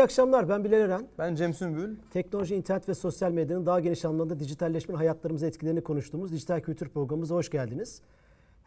iyi akşamlar. Ben Bilal Eren. Ben Cem Sümbül. Teknoloji, internet ve sosyal medyanın daha geniş anlamda dijitalleşmenin hayatlarımıza etkilerini konuştuğumuz dijital kültür programımıza hoş geldiniz.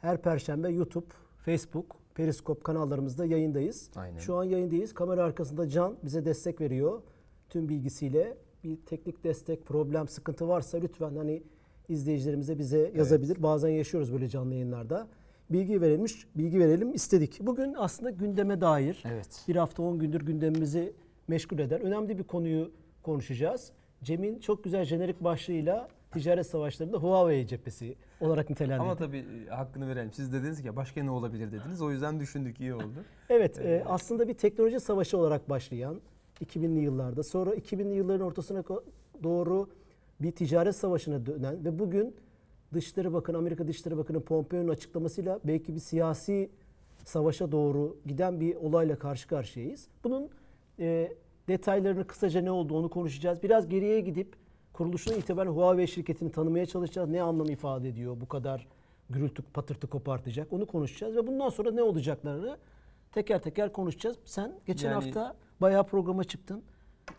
Her perşembe YouTube, Facebook, Periskop kanallarımızda yayındayız. Aynen. Şu an yayındayız. Kamera arkasında Can bize destek veriyor. Tüm bilgisiyle bir teknik destek, problem, sıkıntı varsa lütfen hani izleyicilerimize bize yazabilir. Bazen yaşıyoruz böyle canlı yayınlarda. Bilgi verilmiş, bilgi verelim istedik. Bugün aslında gündeme dair Evet. bir hafta 10 gündür gündemimizi meşgul eden önemli bir konuyu konuşacağız. Cem'in çok güzel jenerik başlığıyla ticaret savaşlarında Huawei cephesi olarak nitelendirdi. Ama tabii e, hakkını verelim. Siz dediniz ki başka ne olabilir dediniz. O yüzden düşündük iyi oldu. Evet, e, aslında bir teknoloji savaşı olarak başlayan 2000'li yıllarda, sonra 2000'li yılların ortasına doğru bir ticaret savaşına dönen ve bugün Dışişleri Bakanı, Amerika Dışişleri Bakanı Pompeo'nun açıklamasıyla belki bir siyasi savaşa doğru giden bir olayla karşı karşıyayız. Bunun e, detaylarını kısaca ne oldu onu konuşacağız. Biraz geriye gidip kuruluşuna itibaren Huawei şirketini tanımaya çalışacağız. Ne anlam ifade ediyor bu kadar gürültü patırtı kopartacak onu konuşacağız ve bundan sonra ne olacaklarını teker teker konuşacağız. Sen geçen Yani- hafta bayağı programa çıktın.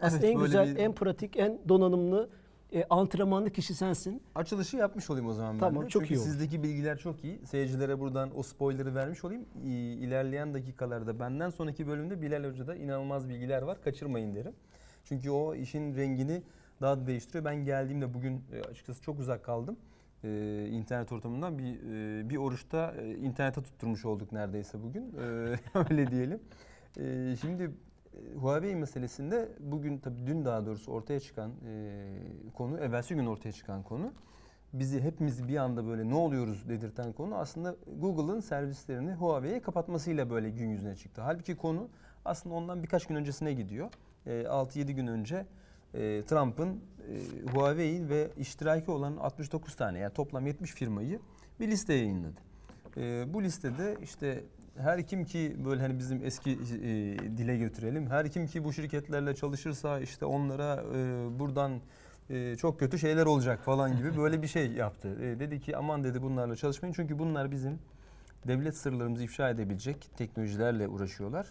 Aslında Evet, en güzel, bir- en pratik, en donanımlı, e, antrenmanlı kişi sensin. Açılışı yapmış olayım o zaman ben Tamam, de. çok Çünkü iyi olur. sizdeki bilgiler çok iyi. Seyircilere buradan o spoiler'ı vermiş olayım. İlerleyen dakikalarda benden sonraki bölümde Bilal Hoca'da inanılmaz bilgiler var. Kaçırmayın derim. Çünkü o işin rengini daha da değiştiriyor. Ben geldiğimde bugün e, açıkçası çok uzak kaldım. Ee, internet ortamından bir e, bir oruçta e, internete tutturmuş olduk neredeyse bugün. Ee, öyle diyelim. Ee, şimdi Huawei meselesinde bugün tabii dün daha doğrusu ortaya çıkan e, konu, evvelsi gün ortaya çıkan konu bizi hepimiz bir anda böyle ne oluyoruz dedirten konu aslında Google'ın servislerini Huawei'ye kapatmasıyla böyle gün yüzüne çıktı. Halbuki konu aslında ondan birkaç gün öncesine gidiyor. E, 6-7 gün önce e, Trump'ın e, Huawei ve iştiraki olan 69 tane yani toplam 70 firmayı bir liste yayınladı. E, bu listede işte her kim ki böyle hani bizim eski e, dile götürelim. Her kim ki bu şirketlerle çalışırsa işte onlara e, buradan e, çok kötü şeyler olacak falan gibi böyle bir şey yaptı. E, dedi ki aman dedi bunlarla çalışmayın çünkü bunlar bizim devlet sırlarımızı ifşa edebilecek teknolojilerle uğraşıyorlar.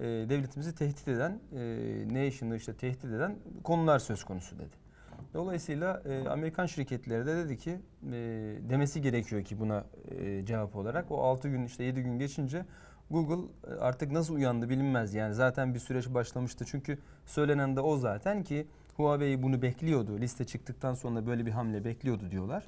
E, devletimizi tehdit eden, e, nation'ı işte tehdit eden konular söz konusu dedi. Dolayısıyla e, Amerikan şirketleri de dedi ki e, demesi gerekiyor ki buna e, cevap olarak. O 6 gün işte 7 gün geçince Google e, artık nasıl uyandı bilinmez. Yani zaten bir süreç başlamıştı. Çünkü söylenen de o zaten ki Huawei bunu bekliyordu. Liste çıktıktan sonra böyle bir hamle bekliyordu diyorlar.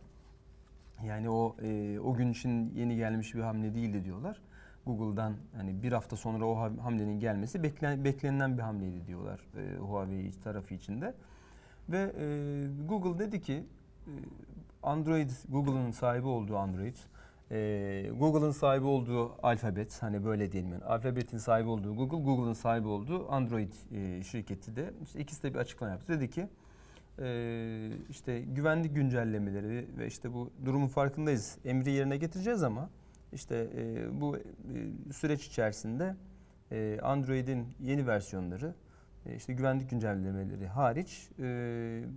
Yani o e, o gün için yeni gelmiş bir hamle değildi diyorlar. Google'dan hani bir hafta sonra o ham- hamlenin gelmesi beklen, beklenilen bir hamleydi diyorlar e, Huawei tarafı içinde. Ve e, Google dedi ki e, Android, Google'ın sahibi olduğu Android, e, Google'ın sahibi olduğu Alphabet, hani böyle diyelim yani Alphabet'in sahibi olduğu Google, Google'ın sahibi olduğu Android e, şirketi de işte ikisi de bir açıklama yaptı. Dedi ki e, işte güvenlik güncellemeleri ve işte bu durumun farkındayız. Emri yerine getireceğiz ama işte e, bu e, süreç içerisinde e, Android'in yeni versiyonları işte güvenlik güncellemeleri hariç e,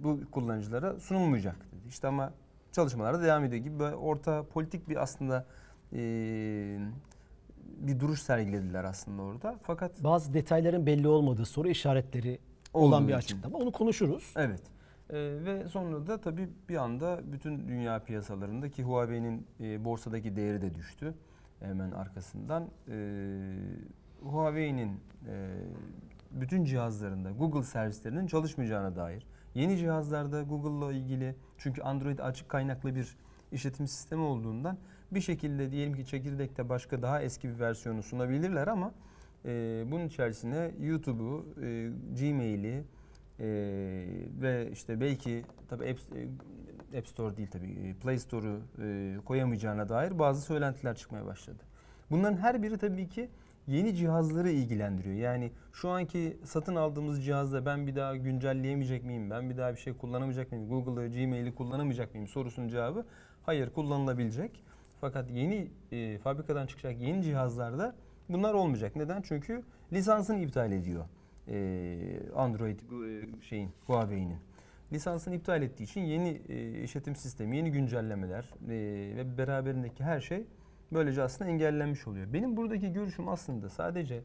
bu kullanıcılara sunulmayacak dedi. İşte ama çalışmalar da devam ediyor gibi böyle orta politik bir aslında e, bir duruş sergilediler aslında orada. Fakat Bazı detayların belli olmadığı soru işaretleri olan bir için. açıklama. Onu konuşuruz. Evet. Ee, ve sonra da tabii bir anda bütün dünya piyasalarında ki Huawei'nin e, borsadaki değeri de düştü hemen arkasından. Ee, Huawei'nin e, bütün cihazlarında Google servislerinin çalışmayacağına dair yeni cihazlarda Google'la ilgili çünkü Android açık kaynaklı bir işletim sistemi olduğundan bir şekilde diyelim ki çekirdekte başka daha eski bir versiyonu sunabilirler ama e, bunun içerisine YouTube'u, e, Gmail'i, ee, ve işte belki tabii App, e, App Store değil tabii e, Play Store'u e, koyamayacağına dair bazı söylentiler çıkmaya başladı. Bunların her biri tabii ki yeni cihazları ilgilendiriyor. Yani şu anki satın aldığımız cihazda ben bir daha güncelleyemeyecek miyim? Ben bir daha bir şey kullanamayacak mıyım? Google'ı, Gmail'i kullanamayacak mıyım? Sorusunun cevabı hayır kullanılabilecek. Fakat yeni e, fabrikadan çıkacak yeni cihazlarda bunlar olmayacak. Neden? Çünkü lisansını iptal ediyor e, Android e, şeyin Huawei'nin. Lisansını iptal ettiği için yeni e, işletim sistemi, yeni güncellemeler e, ve beraberindeki her şey böylece aslında engellenmiş oluyor. Benim buradaki görüşüm aslında sadece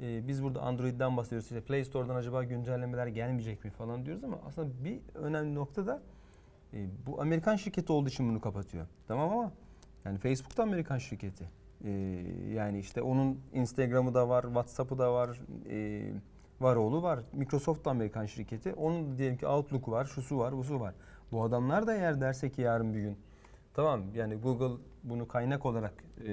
e, biz burada Android'den bahsediyoruz. İşte Play Store'dan acaba güncellemeler gelmeyecek mi falan diyoruz ama aslında bir önemli nokta da e, bu Amerikan şirketi olduğu için bunu kapatıyor. Tamam ama yani Facebook da Amerikan şirketi. E, yani işte onun Instagram'ı da var, WhatsApp'ı da var, e, var oğlu var. Microsoft da Amerikan şirketi. Onun diyelim ki Outlook'u var, şusu var, busu var. Bu adamlar da eğer derse ki yarın bir gün tamam yani Google bunu kaynak olarak e,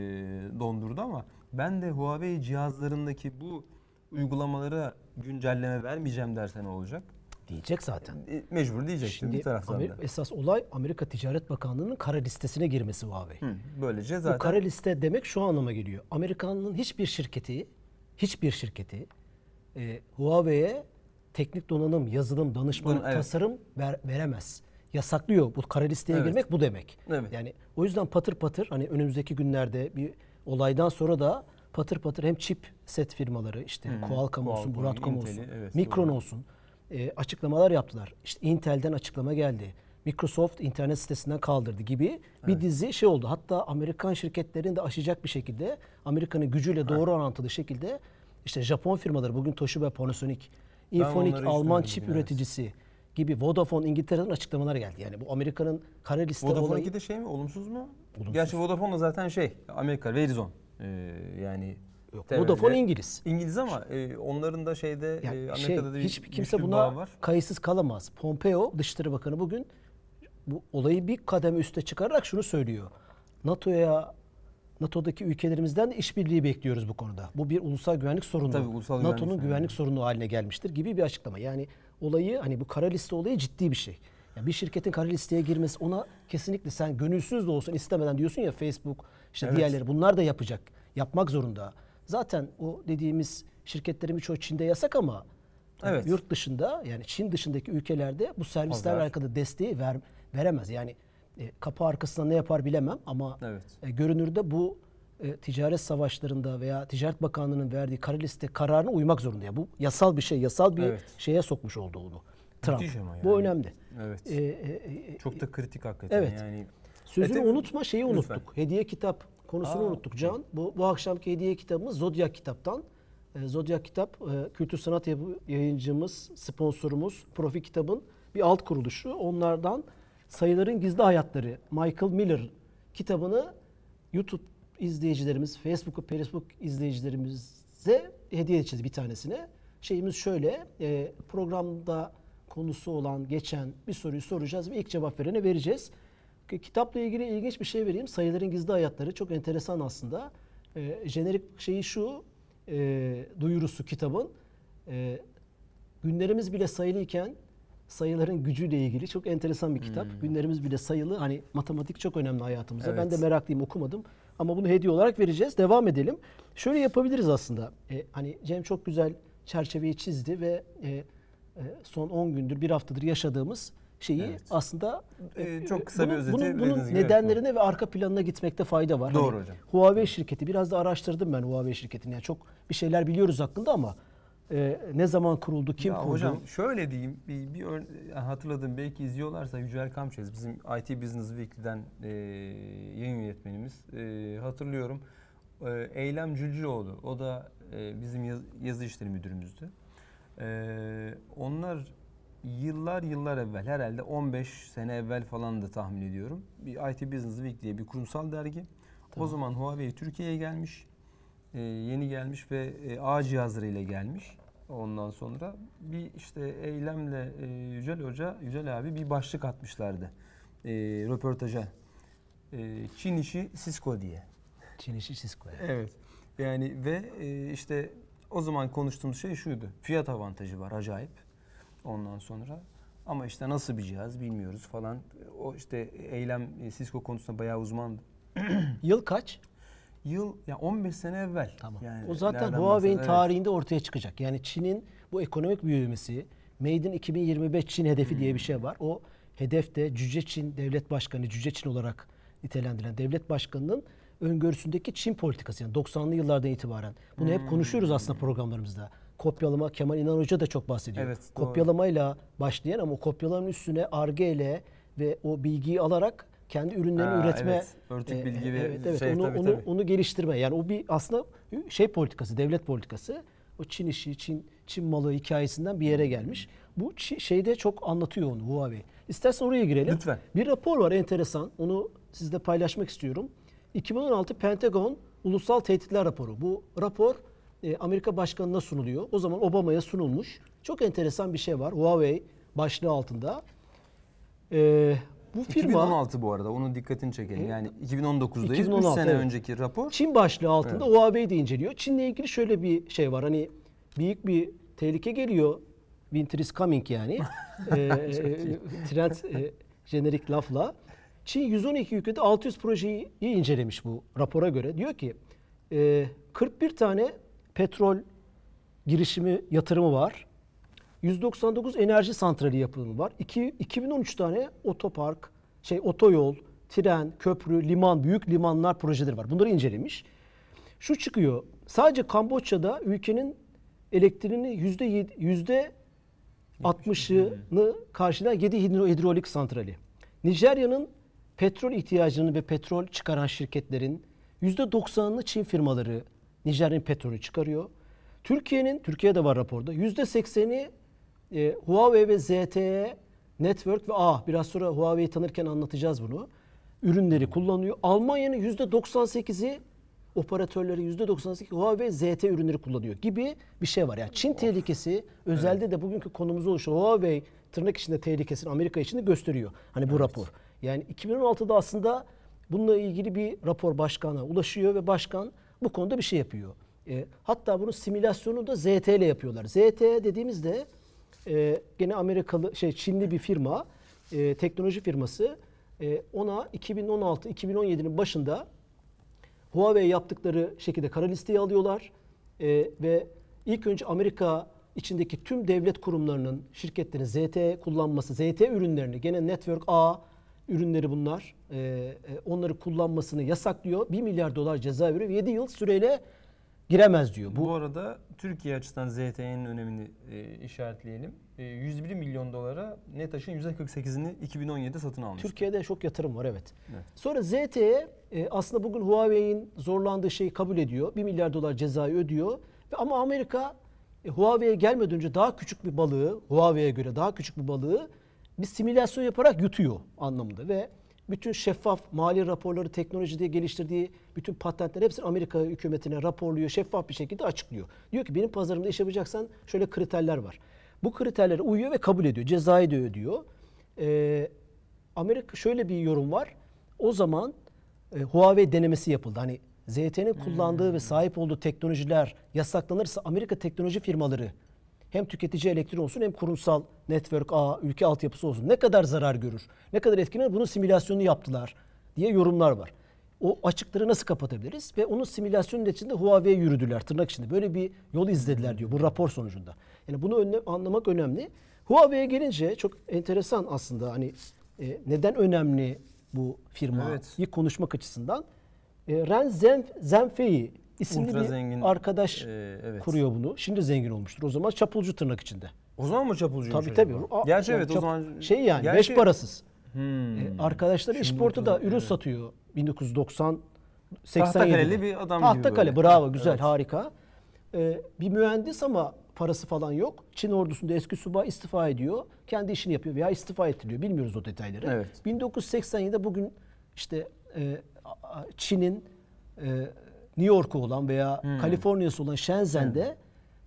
dondurdu ama ben de Huawei cihazlarındaki bu uygulamalara güncelleme vermeyeceğim derse ne olacak? Diyecek zaten. E, Mecbur diyeceksin Şimdi bir taraftan Amer- da. esas olay Amerika Ticaret Bakanlığı'nın kara listesine girmesi Huawei. Hı, böylece Bu zaten kara liste demek şu anlama geliyor. Amerikan'ın hiçbir şirketi, hiçbir şirketi e, Huawei'ye teknik donanım, yazılım, danışmanlık, evet. tasarım ver- veremez. Yasaklıyor. Bu kara listeye Evet. girmek bu demek. Evet. Yani o yüzden patır patır hani önümüzdeki günlerde bir olaydan sonra da patır patır hem chip set firmaları işte Qualcomm olsun, Broadcom olsun, evet, Micron doğru. olsun e, açıklamalar yaptılar. İşte Intel'den açıklama geldi. Microsoft internet sitesinden kaldırdı gibi bir dizi şey oldu. Hatta Amerikan şirketlerini de aşacak bir şekilde Amerika'nın gücüyle doğru orantılı şekilde işte Japon firmaları bugün Toshiba, Panasonic, onları Alman çip evet. üreticisi gibi Vodafone İngiltere'den açıklamalar geldi. Yani bu Amerika'nın kara liste Vodafone olayı 2 de şey mi olumsuz mu? Gerçi Vodafone da zaten şey Amerika Verizon. Ee, yani yok. Vodafone İngiliz. İngiliz ama e, onların da şeyde Yani e, şey, Amerika'da da bir hiçbir kimse buna var. kayıtsız kalamaz. Pompeo Dışişleri Bakanı bugün bu olayı bir kademe üste çıkararak şunu söylüyor. NATO'ya NATO'daki ülkelerimizden de işbirliği bekliyoruz bu konuda. Bu bir ulusal güvenlik sorunu. Tabii, ulusal güvenlik NATO'nun sorunu. güvenlik sorunu haline gelmiştir gibi bir açıklama. Yani olayı hani bu kara liste olayı ciddi bir şey. Yani bir şirketin kara listeye girmesi ona kesinlikle sen gönülsüz de olsun istemeden diyorsun ya Facebook işte Evet. diğerleri bunlar da yapacak. Yapmak zorunda. Zaten o dediğimiz şirketlerin birçoğu Çin'de yasak ama Evet. yurt dışında yani Çin dışındaki ülkelerde bu servislerle alakalı desteği ver, veremez. Yani e, kapı arkasında ne yapar bilemem ama Evet. e, görünürde bu e, ticaret savaşlarında veya Ticaret Bakanlığı'nın verdiği kara liste kararına uymak zorunda. Yani bu yasal bir şey, yasal bir Evet. şeye sokmuş oldu onu. Trump. Ama Bu yani. önemli. Evet. E, e, e, Çok da kritik hakikaten Evet. yani. Sözünü E, tabii- unutma şeyi Lütfen. unuttuk. Hediye kitap konusunu Aa, unuttuk Can. Bu, bu akşamki hediye kitabımız Zodyak kitaptan. E, Zodyak kitap e, kültür sanat yayıncımız, sponsorumuz Profi kitabın bir alt kuruluşu. Onlardan Sayıların Gizli Hayatları Michael Miller kitabını YouTube izleyicilerimiz, Facebook, Facebook izleyicilerimize hediye edeceğiz bir tanesini. Şeyimiz şöyle, e, programda konusu olan geçen bir soruyu soracağız ve ilk cevap verene vereceğiz. Ki- Kitapla ilgili ilginç bir şey vereyim. Sayıların Gizli Hayatları çok enteresan aslında. E, jenerik şeyi şu, e, duyurusu kitabın. E, günlerimiz bile sayılıyken sayıların gücüyle ilgili çok enteresan bir kitap. Günlerimiz bile sayılı. Hani matematik çok önemli hayatımızda. Ben Evet. de meraklıyım okumadım. Ama bunu hediye olarak vereceğiz. Devam edelim. Şöyle yapabiliriz aslında. E, hani Cem çok güzel çerçeveyi çizdi ve e, e, son 10 gündür, bir haftadır yaşadığımız şeyi Evet. aslında Ee, çok kısa bir bunun, özeti bunun, bunun gibi, evet, nedenlerine ve arka planına gitmekte fayda var. Doğru Hani hocam. Huawei şirketi biraz da araştırdım ben Huawei şirketini. Yani çok bir şeyler biliyoruz hakkında ama e, ne zaman kuruldu, kim ya kurdu? hocam şöyle diyeyim bir, bir ör- hatırladım belki izliyorlarsa Yücel Kamçez bizim IT Business Weekly'den e, yayın yönetmenimiz e, hatırlıyorum. E, Eylem Cülcüloğlu o da e, bizim yaz- yazı işleri müdürümüzdü. E, onlar yıllar yıllar evvel herhalde 15 sene evvel falan da tahmin ediyorum. Bir IT Business Week diye bir kurumsal dergi. O zaman Huawei Türkiye'ye gelmiş. E, yeni gelmiş ve e, A cihazlarıyla gelmiş. Ondan sonra bir işte eylemle e, Yücel Hoca, Yücel abi bir başlık atmışlardı. E, röportaja. E, Çin işi Cisco diye. Çin işi Cisco. yani. Evet. Yani ve e, işte o zaman konuştuğumuz şey şuydu. Fiyat avantajı var acayip. Ondan sonra ama işte nasıl bir cihaz bilmiyoruz falan. O işte eylem e, Cisco konusunda bayağı uzmandı. Yıl kaç? Yıl ya 15 sene evvel. Tamam. Yani o zaten Huawei'in evet. tarihinde ortaya çıkacak. Yani Çin'in bu ekonomik büyümesi, Made in 2025 Çin hedefi diye bir şey var. O hedefte Cüce Çin devlet başkanı, Cüce Çin olarak nitelendirilen devlet başkanının öngörüsündeki Çin politikası. Yani 90'lı yıllardan itibaren. Bunu hep konuşuyoruz aslında programlarımızda. Kopyalama, Kemal İnan Hoca da çok bahsediyor. Evet, doğru. Kopyalamayla başlayan ama o kopyalamanın üstüne Ar-Ge ile ve o bilgiyi alarak kendi ürünlerini Ha, üretme evet. Örtük bilgi ve evet, evet. şey, onu, tabii, onu, tabii. onu geliştirme. Yani o bir aslında şey politikası, devlet politikası. o Çin işi, Çin Çin malı hikayesinden bir yere gelmiş. Bu şeyde çok anlatıyor onu Huawei. İstersen oraya girelim. Lütfen. Bir rapor var enteresan. Onu sizle paylaşmak istiyorum. 2016 Pentagon Ulusal Tehditler Raporu. Bu rapor e, Amerika Başkanı'na sunuluyor. O zaman Obama'ya sunulmuş. Çok enteresan bir şey var. Huawei başlığı altında. E, bu firma 2016 bu arada onu dikkatini çekelim. Yani 2019'dayız. 3 2016, sene evet. önceki rapor. Çin başlığı altında Huawei de inceliyor. Çin'le ilgili şöyle bir şey var. Hani büyük bir tehlike geliyor. Winter is coming yani. ee, trend e, jenerik lafla. Çin 112 ülkede 600 projeyi incelemiş bu rapora göre. Diyor ki e, 41 tane petrol girişimi yatırımı var. 199 enerji santrali yapımı var. İki- 2013 tane otopark, şey otoyol, tren, köprü, liman, büyük limanlar projeleri var. Bunları incelemiş. Şu çıkıyor. Sadece Kamboçya'da ülkenin elektriğini yüzde yüzde 60'ını karşılayan 7 hidro- hidrolik santrali. Nijerya'nın petrol ihtiyacını ve petrol çıkaran şirketlerin yüzde 90'ını Çin firmaları Nijerya'nın petrolü çıkarıyor. Türkiye'nin, Türkiye'de var raporda, yüzde 80'i e, Huawei ve ZTE Network ve A, biraz sonra Huawei'yi tanırken anlatacağız bunu. Ürünleri kullanıyor. Almanya'nın yüzde 98'i operatörleri %98 Huawei ZT ürünleri kullanıyor gibi bir şey var. Yani Çin tehlikesi özellikle de bugünkü konumuzu oluşan Huawei tırnak içinde tehlikesini Amerika için de gösteriyor. Hani bu rapor. Yani 2016'da aslında bununla ilgili bir rapor başkana ulaşıyor ve başkan bu konuda bir şey yapıyor. E, hatta bunun simülasyonunu da ZT ile yapıyorlar. ZT dediğimizde e, gene Amerikalı şey Çinli bir firma, e, teknoloji firması. E, ona 2016-2017'nin başında Huawei yaptıkları şekilde kara listeye alıyorlar. Ee, ve ilk önce Amerika içindeki tüm devlet kurumlarının şirketlerin ZTE kullanması, ZTE ürünlerini gene Network A ürünleri bunlar. Ee, e, onları kullanmasını yasaklıyor. 1 milyar dolar ceza veriyor. Ve 7 yıl süreyle giremez diyor. Bu, Bu arada Türkiye açısından ZTE'nin önemini e, işaretleyelim. E, 101 milyon dolara NETAŞ'ın %48'ini 2017'de satın almış. Türkiye'de çok yatırım var evet. Evet. Sonra ZTE e, aslında bugün Huawei'in zorlandığı şeyi kabul ediyor. 1 milyar dolar cezayı ödüyor. Ve ama Amerika e, Huawei'ye gelmeden önce daha küçük bir balığı, Huawei'ye göre daha küçük bir balığı bir simülasyon yaparak yutuyor anlamında ve bütün şeffaf mali raporları teknolojide geliştirdiği bütün patentler hepsini Amerika hükümetine raporluyor, şeffaf bir şekilde açıklıyor. Diyor ki benim pazarımda iş yapacaksan şöyle kriterler var. Bu kriterlere uyuyor ve kabul ediyor. Cezayı da ödüyor. Ee, Amerika şöyle bir yorum var. O zaman e, Huawei denemesi yapıldı. Hani ZTE'nin kullandığı ve sahip olduğu teknolojiler yasaklanırsa Amerika teknoloji firmaları hem tüketici elektrik olsun hem kurumsal network ağ, ülke altyapısı olsun ne kadar zarar görür, ne kadar etkilenir bunun simülasyonunu yaptılar diye yorumlar var. O açıkları nasıl kapatabiliriz? Ve onun simülasyonun içinde Huawei'ye yürüdüler tırnak içinde. Böyle bir yol izlediler diyor bu rapor sonucunda. Yani bunu önle- anlamak önemli. Huawei'ye gelince çok enteresan aslında hani e, neden önemli bu firmayı Evet. konuşmak açısından. E, Ren Zen, Zenfei isimli Ultra bir zengin, arkadaş e, evet. kuruyor bunu. Şimdi zengin olmuştur. O zaman çapulcu tırnak içinde. O zaman mı çapulcuymuş Tabii tabii. A- Gerçi yani evet o çap- zaman... Şey yani Gerçi- beş parasız. Hmm. E, arkadaşları Şimdi işportu da ortada, ürün evet. satıyor 1990 87. Tahtakaleli bir adam gibi Tahtakale bravo güzel Evet. harika. E, bir mühendis ama parası falan yok. Çin ordusunda eski subay istifa ediyor. Kendi işini yapıyor veya istifa ettiriyor. Bilmiyoruz o detayları. Evet. 1987'de bugün işte e, Çin'in e, New York'u olan veya Hmm. Kaliforniya'sı olan Shenzhen'de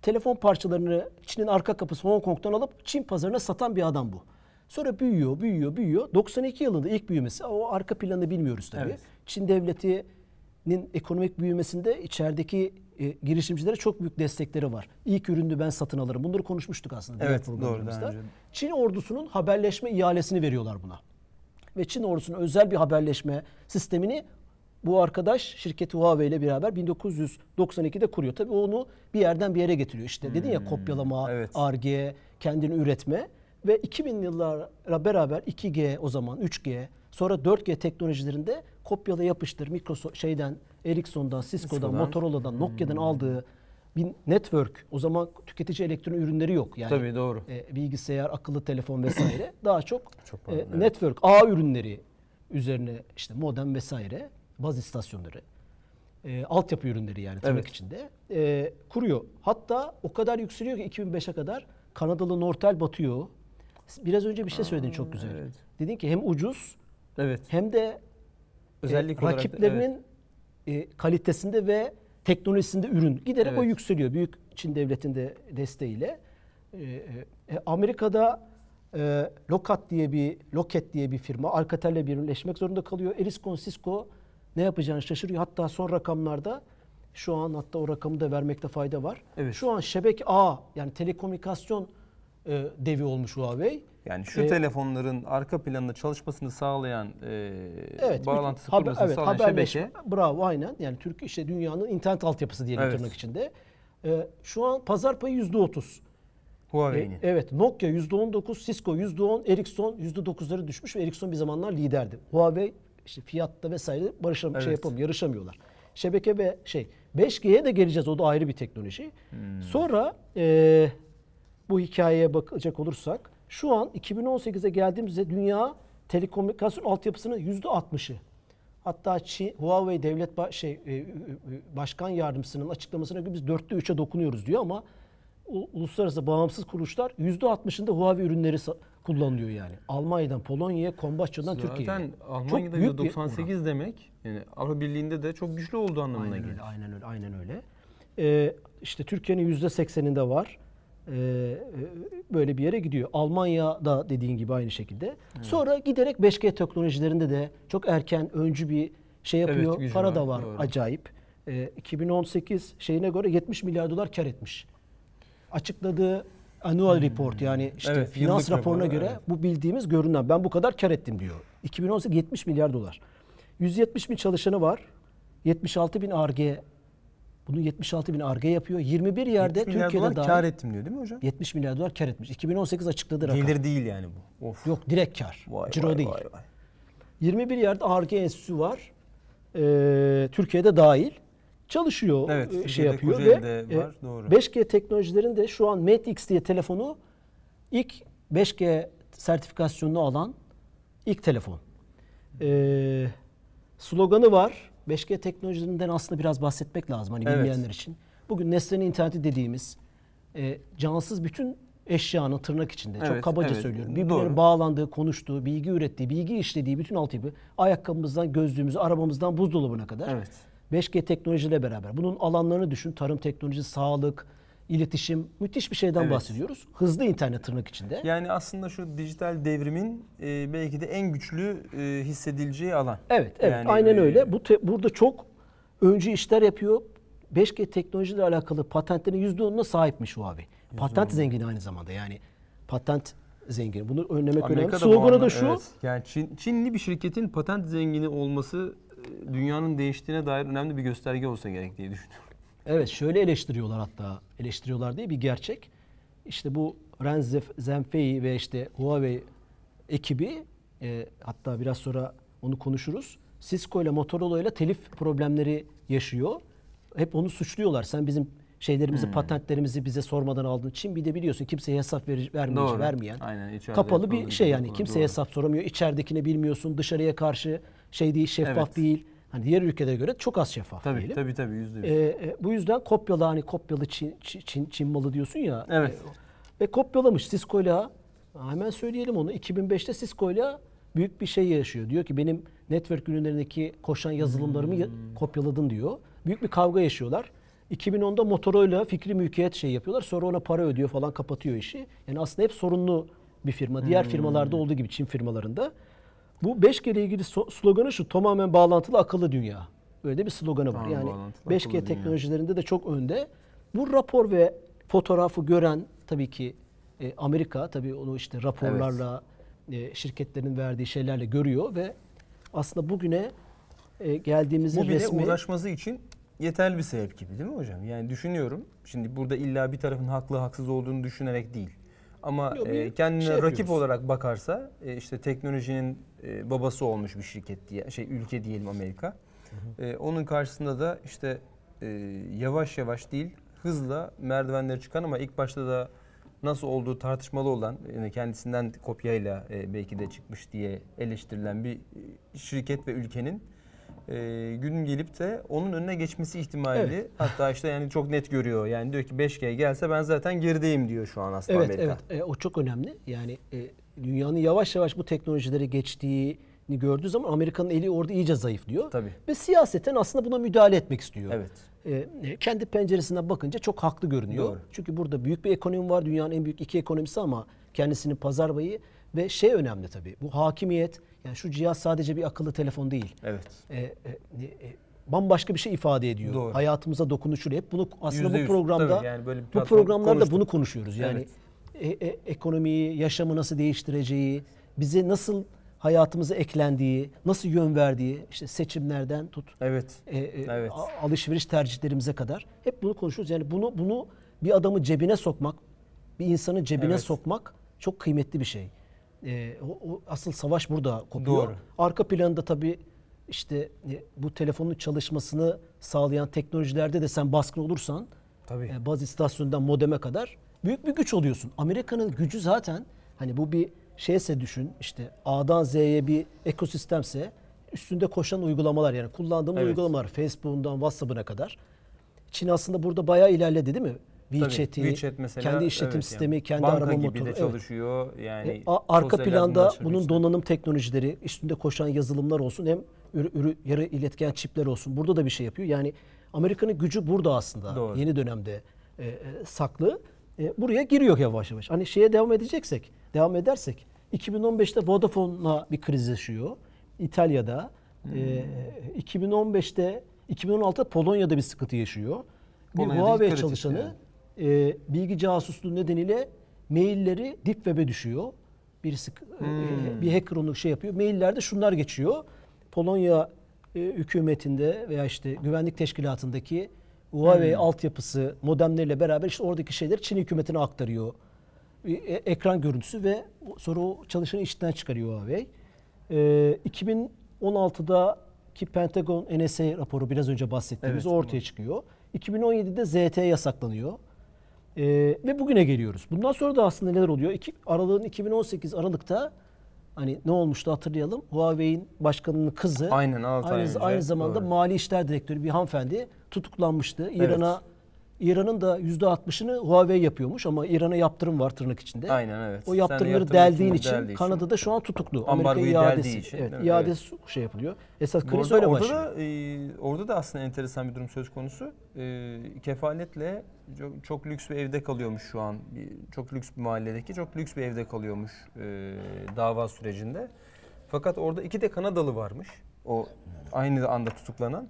telefon parçalarını Çin'in arka kapısı Hong Kong'dan alıp Çin pazarına satan bir adam bu. Sonra büyüyor, büyüyor, büyüyor. 92 yılında ilk büyümesi. O arka planını bilmiyoruz tabii. Evet. Çin devletinin ekonomik büyümesinde içerideki e, girişimcilere çok büyük destekleri var. İlk ürünü ben satın alırım. Bunları konuşmuştuk aslında Evet, doğru, programlarımızda. daha önce. Çin ordusunun haberleşme ihalesini veriyorlar buna. Ve Çin ordusunun özel bir haberleşme sistemini bu arkadaş şirketi Huawei ile beraber 1992'de kuruyor. Tabii onu bir yerden bir yere getiriyor. İşte dedin ya kopyalama, Hmm, evet. Ar-Ge, kendini üretme ve 2000 yıllara beraber 2G o zaman 3G sonra 4G teknolojilerinde kopyala yapıştır Microsoft şeyden Ericsson'dan, Cisco'dan, Cisco'dan. Motorola'dan, Nokia'dan aldığı bir network o zaman tüketici elektronik ürünleri yok. Yani Tabii doğru. e, bilgisayar, akıllı telefon vesaire daha çok, Çok e, pardon, evet. network, ağ ürünleri üzerine işte modem vesaire, baz istasyonları. e, altyapı ürünleri yani tırnak Evet. içinde e, kuruyor. Hatta o kadar yükseliyor ki 2005'e kadar Kanadalı Nortel batıyor. Biraz önce bir şey söyledin çok güzel. evet. Dedin ki hem ucuz Evet. hem de Özellik e, olarak da- rakiplerinin e, kalitesinde ve teknolojisinde ürün giderek o Evet. yükseliyor. Büyük Çin devletinin de desteğiyle. E, e, Amerika'da e, Lokat diye bir Loket diye bir firma Alcatel'le birleşmek zorunda kalıyor. Ericsson, Cisco ne yapacağını şaşırıyor. Hatta son rakamlarda şu an hatta o rakamı da vermekte fayda var. Evet. Şu an şebeke A yani telekomünikasyon e, devi olmuş Huawei. Yani şu E, telefonların arka planında çalışmasını sağlayan, e, Evet, bağlantısı haber- kurmasını evet, sağlayan şebeke. Bravo aynen. Yani Türk işte dünyanın internet altyapısı diyelim Evet. tırnak içinde. Ee, şu an pazar payı yüzde otuz. Huawei'nin. E, evet Nokia yüzde on dokuz, Cisco yüzde on, Ericsson yüzde dokuzları düşmüş ve Ericsson bir zamanlar liderdi. Huawei işte fiyatta vesaire barışam şey Evet. yapamıyor, yarışamıyorlar. Şebeke ve şey 5G'ye de geleceğiz o da ayrı bir teknoloji. Hmm. Sonra e, bu hikayeye bakacak olursak şu an 2018'e geldiğimizde dünya telekomünikasyon altyapısının yüzde 60'ı. Hatta Çin, Huawei devlet ba- şey e, başkan yardımcısının açıklamasına göre biz dörtte üçe dokunuyoruz diyor ama uluslararası bağımsız kuruluşlar yüzde 60'ında Huawei ürünleri kullanılıyor yani. Almanya'dan Polonya'ya, Kombaççı'dan Türkiye'ye. Zaten Çok Almanya'da bir %98 demek yani Avrupa Birliği'nde de çok güçlü olduğu anlamına Aynen geliyor. öyle, aynen öyle, aynen öyle. Ee, işte Türkiye'nin yüzde sekseninde var. Ee, e, böyle bir yere gidiyor. Almanya'da dediğin gibi aynı şekilde. Sonra giderek 5G teknolojilerinde de çok erken öncü bir şey yapıyor. gücü Para var, da var doğru. acayip. Ee, 2018 şeyine göre 70 milyar dolar kar etmiş. Açıkladığı annual report yani işte Evet, finans raporuna raporu, göre evet. bu bildiğimiz görünen ben bu kadar kar ettim diyor. 2018 70 milyar dolar. 170 bin çalışanı var. 76 bin ARGE bunu 76 bin ARGE yapıyor. 21 yerde 70 milyar Türkiye'de dolar dahil kar ettim diyor değil mi hocam? 70 milyar dolar kar etmiş. 2018 açıkladığı rakam. Gelir değil yani bu. Of. Yok direkt kar. Vay, Ciro vay, değil. vay, vay. 21 yerde ARGE enstitüsü var. Ee, Türkiye'de dahil. Çalışıyor, Evet, e, şey yapıyor ve e, var, doğru. 5G teknolojilerinde şu an Mate X diye telefonu ilk 5G sertifikasyonunu alan ilk telefon. Ee, sloganı var. 5G teknolojilerinden aslında biraz bahsetmek lazım hani Evet. bilmeyenler için. Bugün Nesne'nin interneti dediğimiz e, cansız bütün eşyanın tırnak içinde çok Evet, kabaca evet, söylüyorum. Birbirlerine bağlandığı, konuştuğu, bilgi ürettiği, bilgi işlediği bütün altyapı ayakkabımızdan gözlüğümüze, arabamızdan buzdolabına kadar Evet. 5G teknolojiyle beraber. Bunun alanlarını düşün. Tarım teknolojisi, sağlık, iletişim müthiş bir şeyden Evet. bahsediyoruz. Hızlı internet tırnak içinde. Yani aslında şu dijital devrimin e, belki de en güçlü e, hissedileceği alan. Evet, evet. Yani, aynen e, öyle. Bu te- burada çok öncü işler yapıyor. 5G teknolojiyle alakalı patentlerin %10'una sahipmiş Huawei. Patent zengini aynı zamanda. Yani patent zengini. Bunu önlemek önemli. Amerika'da bu Sloganı da şu. evet. Yani Çin, Çinli bir şirketin patent zengini olması dünyanın değiştiğine dair önemli bir gösterge olsa gerek diye düşünüyorum. Evet şöyle eleştiriyorlar hatta. Eleştiriyorlar diye bir gerçek. İşte bu Ren Zhengfei ve işte Huawei ekibi e, hatta biraz sonra onu konuşuruz. Cisco ile Motorola ile telif problemleri yaşıyor. Hep onu suçluyorlar. Sen bizim şeylerimizi, Hmm. patentlerimizi bize sormadan aldın. Çin bir de biliyorsun kimseye hesap ver, vermeyici, Doğru. vermeyen. Aynen, kapalı bir şey yani. Kimseye doğru. hesap soramıyor. İçeridekini bilmiyorsun. Dışarıya karşı şey değil, şeffaf Evet. değil. Hani diğer ülkelere göre çok az şeffaf Tabii diyelim. tabii tabii yüzde yüz. Ee, e, bu yüzden kopyalı hani kopyalı Çin, Çin, Çin, malı diyorsun ya. Evet. E, ve kopyalamış Cisco'yla. Hemen söyleyelim onu. 2005'te Cisco'yla büyük bir şey yaşıyor. Diyor ki benim network ürünlerindeki koşan yazılımlarımı ya- Hmm. kopyaladın diyor. Büyük bir kavga yaşıyorlar. 2010'da Motorola fikri mülkiyet şey yapıyorlar. Sonra ona para ödüyor falan kapatıyor işi. Yani aslında hep sorunlu bir firma. Diğer Hmm. firmalarda olduğu gibi Çin firmalarında. Bu 5G ile ilgili sloganı şu tamamen bağlantılı akıllı dünya. Böyle de bir sloganı var. Tamamen Yani bağlantılı 5G akıllı dünya. teknolojilerinde de çok önde. Bu rapor ve fotoğrafı gören tabii ki e, Amerika tabii onu işte raporlarla e, şirketlerin verdiği şeylerle görüyor ve aslında bugüne e, geldiğimizin Bu bile resmi uğraşması için yeterli bir sebep gibi değil mi hocam? Yani düşünüyorum. Şimdi burada illa bir tarafın haklı haksız olduğunu düşünerek değil. Ama bir e, kendine şey rakip yapıyoruz. olarak bakarsa e, işte teknolojinin e, babası olmuş bir şirket diye şey ülke diyelim Amerika. E, onun karşısında da işte e, yavaş yavaş değil hızla merdivenleri çıkan ama ilk başta da nasıl olduğu tartışmalı olan yani kendisinden kopyayla e, belki de çıkmış diye eleştirilen bir e, şirket ve ülkenin e, gün gelip de onun önüne geçmesi ihtimali Evet. hatta işte yani çok net görüyor. Yani diyor ki 5G gelse ben zaten gerideyim diyor şu an aslında Evet Amerika. evet E, o çok önemli. Yani e, dünyanın yavaş yavaş bu teknolojilere geçtiğini gördüğü zaman Amerika'nın eli orada iyice zayıflıyor. Tabii. Ve siyaseten aslında buna müdahale etmek istiyor. Evet. E, kendi penceresinden bakınca çok haklı görünüyor. Doğru. Çünkü burada büyük bir ekonomi var. Dünyanın en büyük iki ekonomisi ama kendisinin pazar payı ve şey önemli tabii. Bu hakimiyet yani şu cihaz sadece bir akıllı telefon değil. Evet. E, e, e, bambaşka bir şey ifade ediyor. Doğru. Hayatımıza dokunuşur. Hep bunu aslında Yüzde bu yüz. programda Tabii yani böyle bu programlarda konuştuk. bunu konuşuyoruz. Yani e- e- ekonomiyi, yaşamı nasıl değiştireceği, bize nasıl hayatımıza eklendiği, nasıl yön verdiği, işte seçimlerden tut Evet. e, e, Evet. a- alışveriş tercihlerimize kadar hep bunu konuşuyoruz. Yani bunu bunu bir adamı cebine sokmak, bir insanı cebine Evet. sokmak çok kıymetli bir şey. E, o, o asıl savaş burada kopuyor. Doğru. Arka planda tabii işte e, bu telefonun çalışmasını sağlayan teknolojilerde de sen baskın olursan Tabii. e, baz istasyonundan modeme kadar büyük bir güç oluyorsun. Amerika'nın gücü zaten hani bu bir şeyse düşün işte A'dan Z'ye bir ekosistemse üstünde koşan uygulamalar yani kullandığım Evet. uygulamalar Facebook'undan WhatsApp'ına kadar. Çin aslında burada bayağı ilerledi değil mi? WeChat'i, WeChat mesela, kendi işletim evet yani. sistemi, kendi Banka arama gibi motoru. de evet. çalışıyor. Yani E, arka planda bunun donanım teknolojileri, üstünde koşan yazılımlar olsun hem ürü, ürü- yarı iletken çipler olsun. Burada da bir şey yapıyor. Yani Amerika'nın gücü burada aslında. Doğru. Yeni dönemde e, e, saklı. E, buraya giriyor yavaş yavaş. Hani şeye devam edeceksek, devam edersek 2015'te Vodafone'la bir kriz yaşıyor. İtalya'da. E, 2015'te 2016'da Polonya'da bir sıkıntı yaşıyor. Bir Polonya'da Huawei çalışanı e, bilgi casusluğu nedeniyle mailleri deep web'e düşüyor. Birisi e, bir hacker onu şey yapıyor. Maillerde şunlar geçiyor. Polonya e, hükümetinde veya işte güvenlik teşkilatındaki Huawei altyapısı modemleriyle beraber işte oradaki şeyleri Çin hükümetine aktarıyor. E, e, ekran görüntüsü ve sonra o çalışanı işten çıkarıyor Huawei. E, 2016'daki Pentagon NSA raporu biraz önce bahsettiğimiz Evet, ortaya çıkıyor. 2017'de ZT yasaklanıyor. Ee, ve bugüne geliyoruz. Bundan sonra da aslında neler oluyor? İki, aralığın 2018 Aralık'ta hani ne olmuştu hatırlayalım. Huawei'in başkanının kızı Aynen, ay aynı, önce. aynı zamanda Doğru. Mali İşler Direktörü bir hanımefendi tutuklanmıştı. İran'a İran'ın da %60'ını Huawei yapıyormuş ama İran'a yaptırım var tırnak içinde. Aynen evet. O yaptırımları yaptırım deldiğin için için deldiği için. Kanada'da şu an tutuklu. Amerika iadesi. için, Evet, evet, iadesi şey yapılıyor. Esas kriz öyle orada başlıyor. da e, orada da aslında enteresan bir durum söz konusu. E, kefaletle çok, çok lüks bir evde kalıyormuş şu an. Çok lüks bir mahalledeki çok lüks bir evde kalıyormuş e, dava sürecinde. Fakat orada iki de Kanadalı varmış. O aynı anda tutuklanan.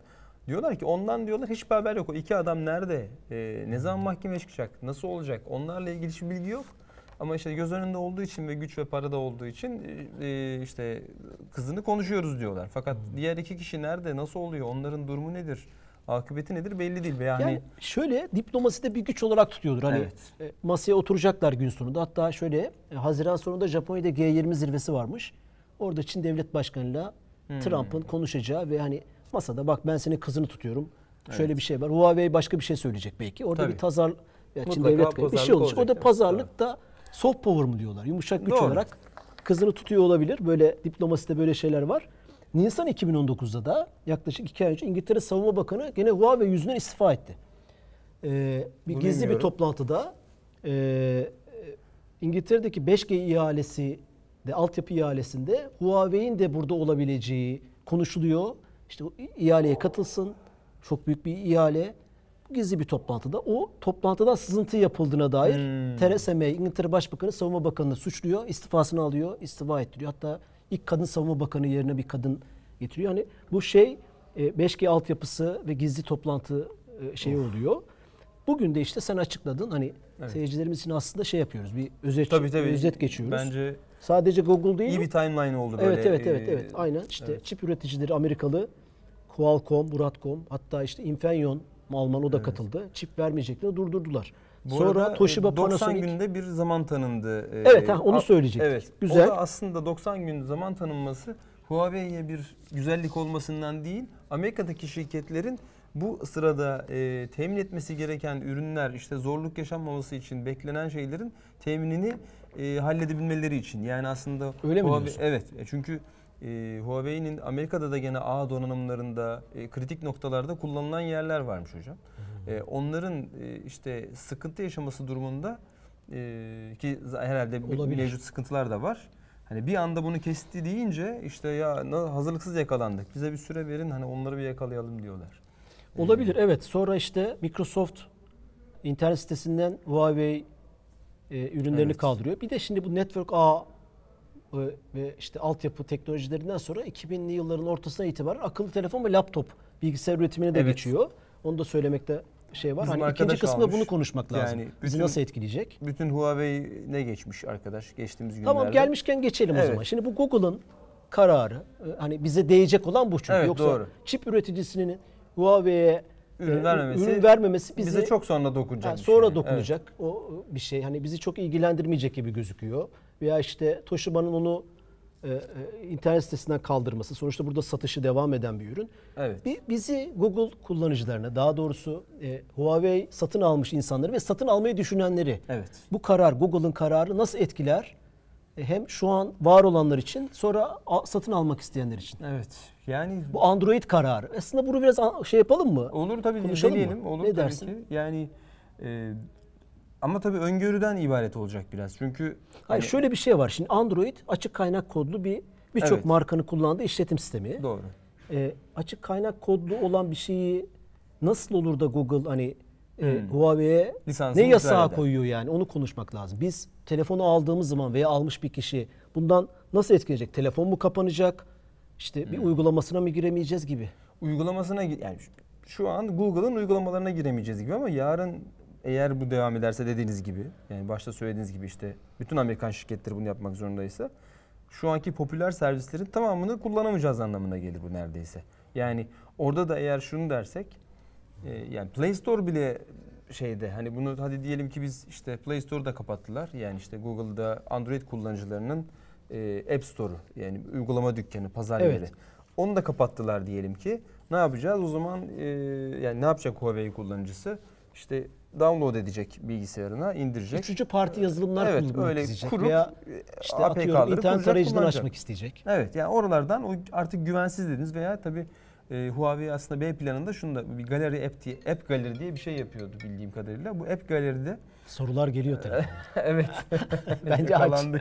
Diyorlar ki ondan diyorlar hiçbir haber yok. O iki adam nerede? E, ne zaman mahkemeye çıkacak? Nasıl olacak? Onlarla ilgili hiçbir bilgi yok. Ama işte göz önünde olduğu için ve güç ve para da olduğu için e, işte kızını konuşuyoruz diyorlar. Fakat diğer iki kişi nerede, nasıl oluyor, onların durumu nedir, akıbeti nedir belli değil. Yani, Yani şöyle diplomasi de bir güç olarak tutuyordur. Hani Evet. e, masaya oturacaklar gün sonunda. Hatta şöyle e, Haziran sonunda Japonya'da G20 zirvesi varmış. Orada Çin Devlet Başkanı'yla Hmm. Trump'ın konuşacağı ve hani masada bak ben senin kızını tutuyorum. Şöyle bir şey var. Huawei başka bir şey söyleyecek belki. Orada Tabii. bir tazar ya Çin Devlet bir şey olacak. O olacak, da evet. pazarlık da soft power mı diyorlar. Yumuşak güç Doğru. olarak kızını tutuyor olabilir. Böyle diplomaside böyle şeyler var. Nisan 2019'da da yaklaşık iki ay önce İngiltere Savunma Bakanı gene Huawei yüzünden istifa etti. Ee, bir Bunu gizli bir bilmiyorum. toplantıda e, e, İngiltere'deki 5G ihalesi de altyapı ihalesinde Huawei'in de burada olabileceği konuşuluyor. İşte o ihaleye katılsın. Çok büyük bir ihale. Gizli bir toplantıda. O toplantıdan sızıntı yapıldığına dair Hmm. Theresa May, İngiltere Başbakanı Savunma Bakanı'nı suçluyor. istifasını alıyor, istifa ettiriyor. Hatta ilk kadın savunma bakanı yerine bir kadın getiriyor. Hani bu şey e, 5G altyapısı ve gizli toplantı e, şeyi oluyor. Bugün de işte sen açıkladın. Hani Evet. seyircilerimiz için aslında şey yapıyoruz. Bir özet, tabii tabii. özet geçiyoruz. Bence Sadece Google değil. iyi bir timeline oldu böyle. Evet evet evet e, evet. Aynen işte çip üreticileri Amerikalı Qualcomm, Broadcom hatta işte Infineon Alman o da katıldı. Çip vermeyeceklerini durdurdular. Bu Sonra arada, e, Toshiba 90 Panasonic günde bir zaman tanındı. E, Evet, ha, onu söyleyecektik. Evet. Güzel. O da aslında 90 gün zaman tanınması Huawei'ye bir güzellik olmasından değil, Amerika'daki şirketlerin bu sırada e, temin etmesi gereken ürünler, işte zorluk yaşanmaması için beklenen şeylerin teminini e, halledebilmeleri için. Yani aslında Öyle mi Huawei- diyorsun? Evet. E, Çünkü e, Huawei'nin Amerika'da da gene ağ donanımlarında e, kritik noktalarda kullanılan yerler varmış hocam. E, onların e, işte sıkıntı yaşaması durumunda e, ki herhalde Olabilir. mevcut sıkıntılar da var. Hani bir anda bunu kesti deyince işte ya hazırlıksız yakalandık. Bize bir süre verin hani onları bir yakalayalım diyorlar. Olabilir evet. Sonra işte Microsoft internet sitesinden Huawei e, ürünlerini Evet. kaldırıyor. Bir de şimdi bu network ağ ve işte altyapı teknolojilerinden sonra 2000'li yılların ortasına itibaren akıllı telefon ve laptop bilgisayar üretimine de Evet. geçiyor. Onu da söylemekte şey var. Bizim hani ikinci kısmında almış. bunu konuşmak lazım. Yani Bizi bütün- nasıl etkileyecek? Bütün Huawei ne geçmiş arkadaş geçtiğimiz günlerde? Tamam gelmişken geçelim o Evet. zaman. Şimdi bu Google'ın kararı e, hani bize değecek olan bu çünkü. Evet, Yoksa doğru. çip üreticisinin Huawei'ye Ürün e, vermemesi ürün vermemesi bizi bize çok sonra dokunacak. Bir sonra şey. dokunacak o bir şey. Hani bizi çok ilgilendirmeyecek gibi gözüküyor. Veya işte Toshiba'nın onu e, e, internet sitesinden kaldırması. Sonuçta burada satışı devam eden bir ürün. Evet. Bir, bizi Google kullanıcılarına, daha doğrusu e, Huawei satın almış insanları ve satın almayı düşünenleri Evet. bu karar, Google'ın kararı nasıl etkiler? E, hem şu an var olanlar için, sonra a- satın almak isteyenler için. Evet. Yani Bu Android kararı. Aslında bunu biraz şey yapalım mı? olur tabii Konuşalım mı? deneyelim. Olur Ne tabii dersin? ki. Yani e, ama tabii öngörüden ibaret olacak biraz. Çünkü Hayır hani- şöyle bir şey var. Şimdi Android açık kaynak kodlu bir birçok Evet. markanın kullandığı işletim sistemi. doğru. Ee, açık kaynak kodlu olan bir şeyi nasıl olur da Google hani e, Hmm. Huawei'ye Lisansını ne yasağı koyuyor yani onu konuşmak lazım. Biz telefonu aldığımız zaman veya almış bir kişi bundan nasıl etkileyecek? Telefon mu kapanacak? İşte Hmm. bir uygulamasına mı giremeyeceğiz gibi. Uygulamasına yani şu an Google'ın uygulamalarına giremeyeceğiz gibi ama yarın eğer bu devam ederse dediğiniz gibi yani başta söylediğiniz gibi işte bütün Amerikan şirketleri bunu yapmak zorundaysa şu anki popüler servislerin tamamını kullanamayacağız anlamına gelir bu neredeyse. Yani orada da eğer şunu dersek e, yani Play Store bile şeyde hani bunu hadi diyelim ki biz işte Play Store'u da kapattılar. Yani işte Google'da Android kullanıcılarının e, App Store'u yani uygulama dükkanı, pazar Evet. yeri. Onu da kapattılar diyelim ki. Ne yapacağız? O zaman e, yani ne yapacak Huawei kullanıcısı? İşte download edecek bilgisayarına, indirecek. Üçüncü parti yazılımlar Evet, öyle isteyecek kurup, veya e, işte atıyorum internet kullanacak. açmak isteyecek. Evet yani oralardan o artık güvensiz dediniz veya tabii e, Huawei aslında B planında şunu da bir galeri app diye app galeri diye bir şey yapıyordu bildiğim kadarıyla. Bu app galeride Sorular geliyor telefona. evet Bence aç.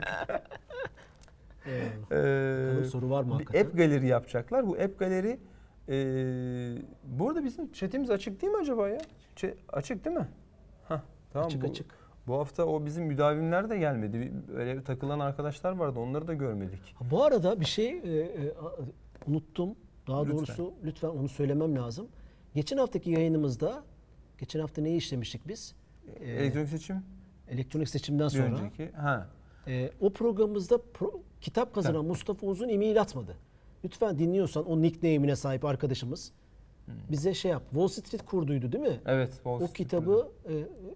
Ee, soru var mı bir hakikaten? app galeri yapacaklar. Bu app galeri e, bu arada bizim chatimiz açık değil mi acaba ya? Ç- açık değil mi? Hah, tamam. açık bu, açık. Bu hafta o bizim müdavimler de gelmedi. Bir- Öyle takılan arkadaşlar vardı. Onları da görmedik. Ha, Bu arada bir şey e, e, unuttum. Daha Lütfen. doğrusu lütfen onu söylemem lazım. Geçen haftaki yayınımızda, geçen hafta neyi işlemiştik biz? Ee, Elektronik seçim elektronik seçimden bir sonra. önceki. Ha. e, o programımızda pro- kitap kazanan Mustafa Uzun e-mail atmadı. Lütfen dinliyorsan o nickname'ine sahip arkadaşımız bize şey yap. Wall Street kurduydu değil mi? Evet. Wall O Street kitabı e,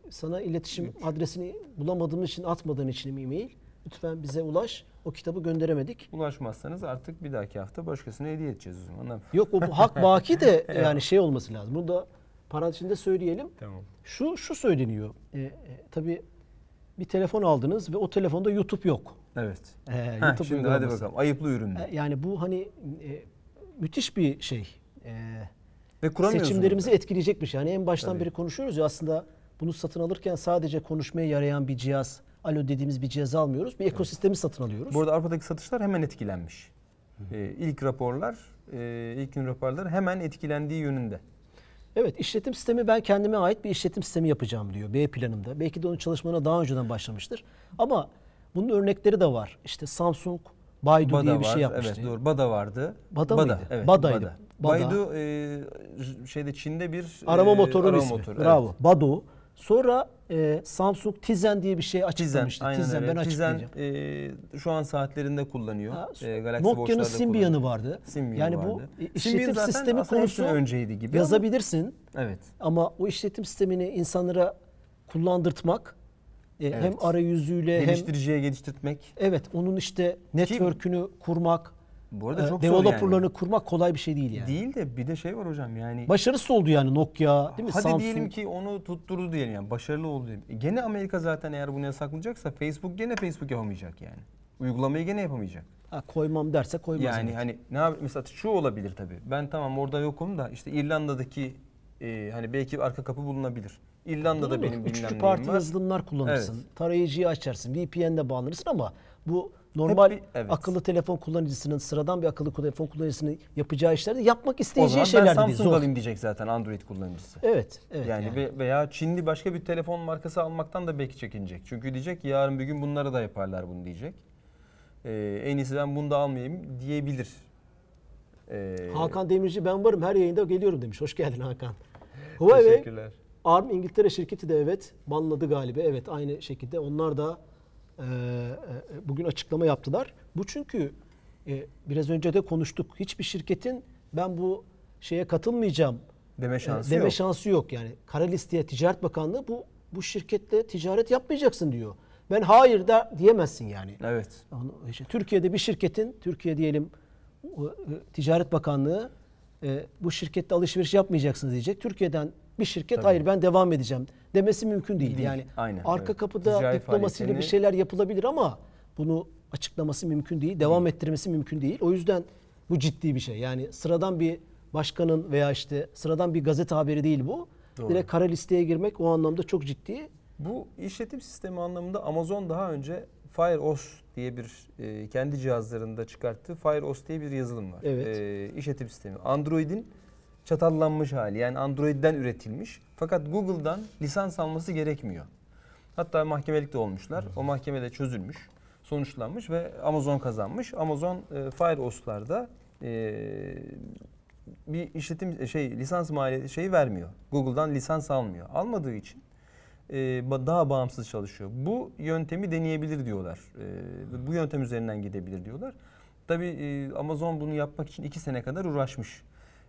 sana iletişim adresini bulamadığımız için atmadığın için e-mail. Lütfen bize ulaş. O kitabı gönderemedik. Ulaşmazsanız artık bir dahaki hafta başkasına hediye edeceğiz o zaman. Yok o hak baki de yani şey olması lazım. Bunu da parantez içinde söyleyelim. Tamam. Şu şu söyleniyor. E, e, tabii bir telefon aldınız ve o telefonda YouTube yok. Evet. E, Heh, YouTube şimdi hadi bakalım. Ayıplı ürünler. E, Yani bu hani e, müthiş bir şey. E, Ve seçimlerimizi da. etkileyecek bir şey. Yani en baştan Tabii. beri konuşuyoruz ya aslında bunu satın alırken sadece konuşmaya yarayan bir cihaz, alo dediğimiz bir cihaz almıyoruz. Bir ekosistemi satın alıyoruz. Bu arada Avrupa'daki satışlar hemen etkilenmiş. Ee, ilk raporlar, e, ilk gün raporları hemen etkilendiği yönünde. Evet işletim sistemi ben kendime ait bir işletim sistemi yapacağım diyor B planımda. Belki de onun çalışmalarına daha önceden başlamıştır. Ama bunun örnekleri de var. İşte Samsung, Baidu diye bir var. şey yapmıştı. Evet doğru. Bada vardı. Bada mıydı? Evet, Bada'ydı. Bada. Baidu e, şeyde Çin'de bir Arama e, motorunun arama ismi. motoru, Bravo. evet. Badu. Sonra e, Samsung Tizen diye bir şey Tizen, açıklamıştı. Tizen, öyle. ben Tizen e, şu an saatlerinde kullanıyor. Ha, E, Galaxy Nokia'nın Symbian'ı vardı. Symbian yani bu vardı. Symbian işletim sistemi konusu önceydi gibi ama- yazabilirsin. Evet. Ama o işletim sistemini insanlara kullandırtmak e, hem Evet. arayüzüyle hem Geliştiriciye geliştirtmek. evet onun işte network'ünü kurmak, Bu arada e, çok developer'larını yani. kurmak kolay bir şey değil yani. Değil de bir de şey var hocam yani. Başarısız oldu yani Nokia değil mi? Hadi Samsung. diyelim ki onu tutturdu diyelim yani başarılı oldu diyelim. E, Gene Amerika zaten eğer bunu yasaklayacaksa Facebook gene Facebook yapamayacak yani. Uygulamayı gene yapamayacak. Ha, koymam derse koymaz. Yani evet. hani ne yap mesela şu olabilir tabii. Ben tamam orada yokum da işte İrlanda'daki e, hani belki arka kapı bulunabilir. İrlanda'da Değil mi? benim bilmem neyim parti var. yazılımlar kullanırsın. Evet. Tarayıcıyı açarsın. VPN'de bağlanırsın ama bu normal bir- evet. akıllı telefon kullanıcısının sıradan bir akıllı telefon kullanıcısının yapacağı işlerde yapmak O isteyeceği zaman ben şeyler de değil. Samsung alayım diyecek zaten Android kullanıcısı. Evet, evet. yani, yani. ve- veya Çinli başka bir telefon markası almaktan da belki çekinecek. Çünkü diyecek ki yarın bir gün bunları da yaparlar bunu diyecek. Ee, en iyisi ben bunu da almayayım diyebilir. Ee, Hakan Demirci ben varım her yayında geliyorum demiş. Hoş geldin Hakan. Huawei Teşekkürler. ARM İngiltere şirketi de evet banladı galiba. Evet aynı şekilde onlar da e, e, bugün açıklama yaptılar. Bu çünkü e, biraz önce de konuştuk. Hiçbir şirketin ben bu şeye katılmayacağım Deme e, şansı deme yok. şansı yok. Yani kara listeye Ticaret Bakanlığı bu bu şirketle ticaret yapmayacaksın diyor. Ben hayır da diyemezsin yani. Evet. İşte Türkiye'de bir şirketin, Türkiye diyelim e, Ticaret Bakanlığı e, bu şirkette alışveriş yapmayacaksınız diyecek. Türkiye'den bir şirket Tabii. hayır ben devam edeceğim demesi mümkün değil. Değil, Yani aynen, arka evet. kapıda Ticari diplomasiyle bir faaliyetlerini- şeyler yapılabilir ama bunu açıklaması mümkün değil, devam ettirmesi mümkün değil. O yüzden bu ciddi bir şey. Yani sıradan bir başkanın veya işte sıradan bir gazete haberi değil bu. Doğru. Direkt kara listeye girmek o anlamda çok ciddi. Bu işletim sistemi anlamında Amazon daha önce FireOS diye bir e, kendi cihazlarında çıkarttığı FireOS diye bir yazılım var. Evet. E, işletim sistemi. Android'in çatallanmış hali. Yani Android'den üretilmiş. Fakat Google'dan lisans alması gerekmiyor. Hatta mahkemelik de olmuşlar. O mahkemede çözülmüş, sonuçlanmış ve Amazon kazanmış. Amazon e, FireOS'larda e, bir işletim şey lisans maliyeti şeyi vermiyor. Google'dan lisans almıyor. Almadığı için e, daha bağımsız çalışıyor. Bu yöntemi deneyebilir diyorlar. E, bu yöntem üzerinden gidebilir diyorlar. Tabii e, Amazon bunu yapmak için iki sene kadar uğraşmış.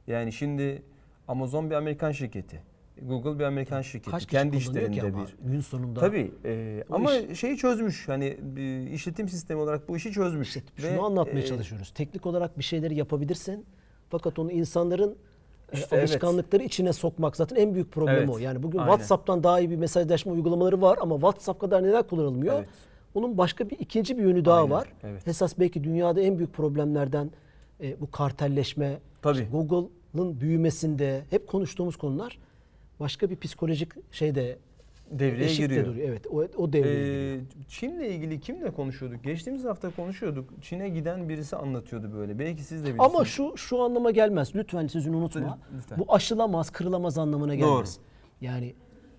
Yani şimdi Amazon bir Amerikan şirketi. Google bir Amerikan şirketi. Kaç Kendi kullanıyor ki işlerinde ama bir. gün sonunda. Tabii e, O ama iş- şeyi çözmüş. Hani bir işletim sistemi olarak bu işi çözmüş. İşte Ve, şunu anlatmaya e, çalışıyoruz. Teknik olarak bir şeyleri yapabilirsin. Fakat onu insanların e, İşte evet. alışkanlıkları içine sokmak zaten en büyük problem Evet, o. Yani bugün aynen. WhatsApp'tan daha iyi bir mesajlaşma uygulamaları var ama WhatsApp kadar neler kullanılmıyor? Evet. Onun başka bir ikinci bir yönü daha Aynen, var. evet. Esas belki dünyada en büyük problemlerden e, bu kartelleşme, Tabii. işte Google'ın büyümesinde hep konuştuğumuz konular başka bir psikolojik şeyde devreye giriyor. duruyor. Evet, o, o devreye giriyor. Ee, Çin'le ilgili kimle konuşuyorduk? Geçtiğimiz hafta konuşuyorduk. Çin'e giden birisi anlatıyordu böyle. Belki siz de bilirsiniz. Ama şu şu anlama gelmez. Lütfen sözünü unutma. Lütfen. Bu aşılamaz, kırılamaz anlamına gelmez. Yani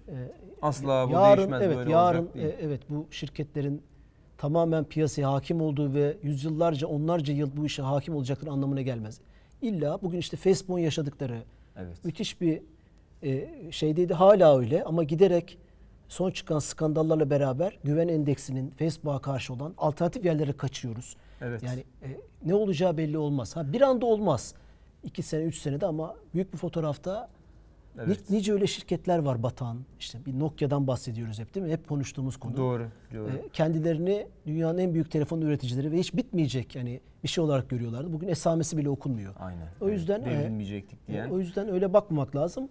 e, asla bu yarın değişmez evet böyle yarın olacak e, evet bu şirketlerin tamamen piyasaya hakim olduğu ve yüzyıllarca onlarca yıl bu işe hakim olacakları anlamına gelmez. İlla bugün işte Facebook'un yaşadıkları evet. müthiş bir e, şeydeydi hala öyle ama giderek son çıkan skandallarla beraber güven endeksinin Facebook'a karşı olan alternatif yerlere kaçıyoruz. Evet. Yani e, ne olacağı belli olmaz. Ha bir anda olmaz. İki sene, üç senede ama büyük bir fotoğrafta Evet. ni- nice öyle şirketler var batan. İşte bir Nokia'dan bahsediyoruz hep değil mi? Hep konuştuğumuz konu. Doğru. Doğru. E, kendilerini dünyanın en büyük telefon üreticileri ve hiç bitmeyecek yani bir şey olarak görüyorlardı. Bugün esamesi bile okunmuyor. Aynen. O evet. yüzden e, devrilmeyecektik diyen. o yüzden öyle bakmamak lazım.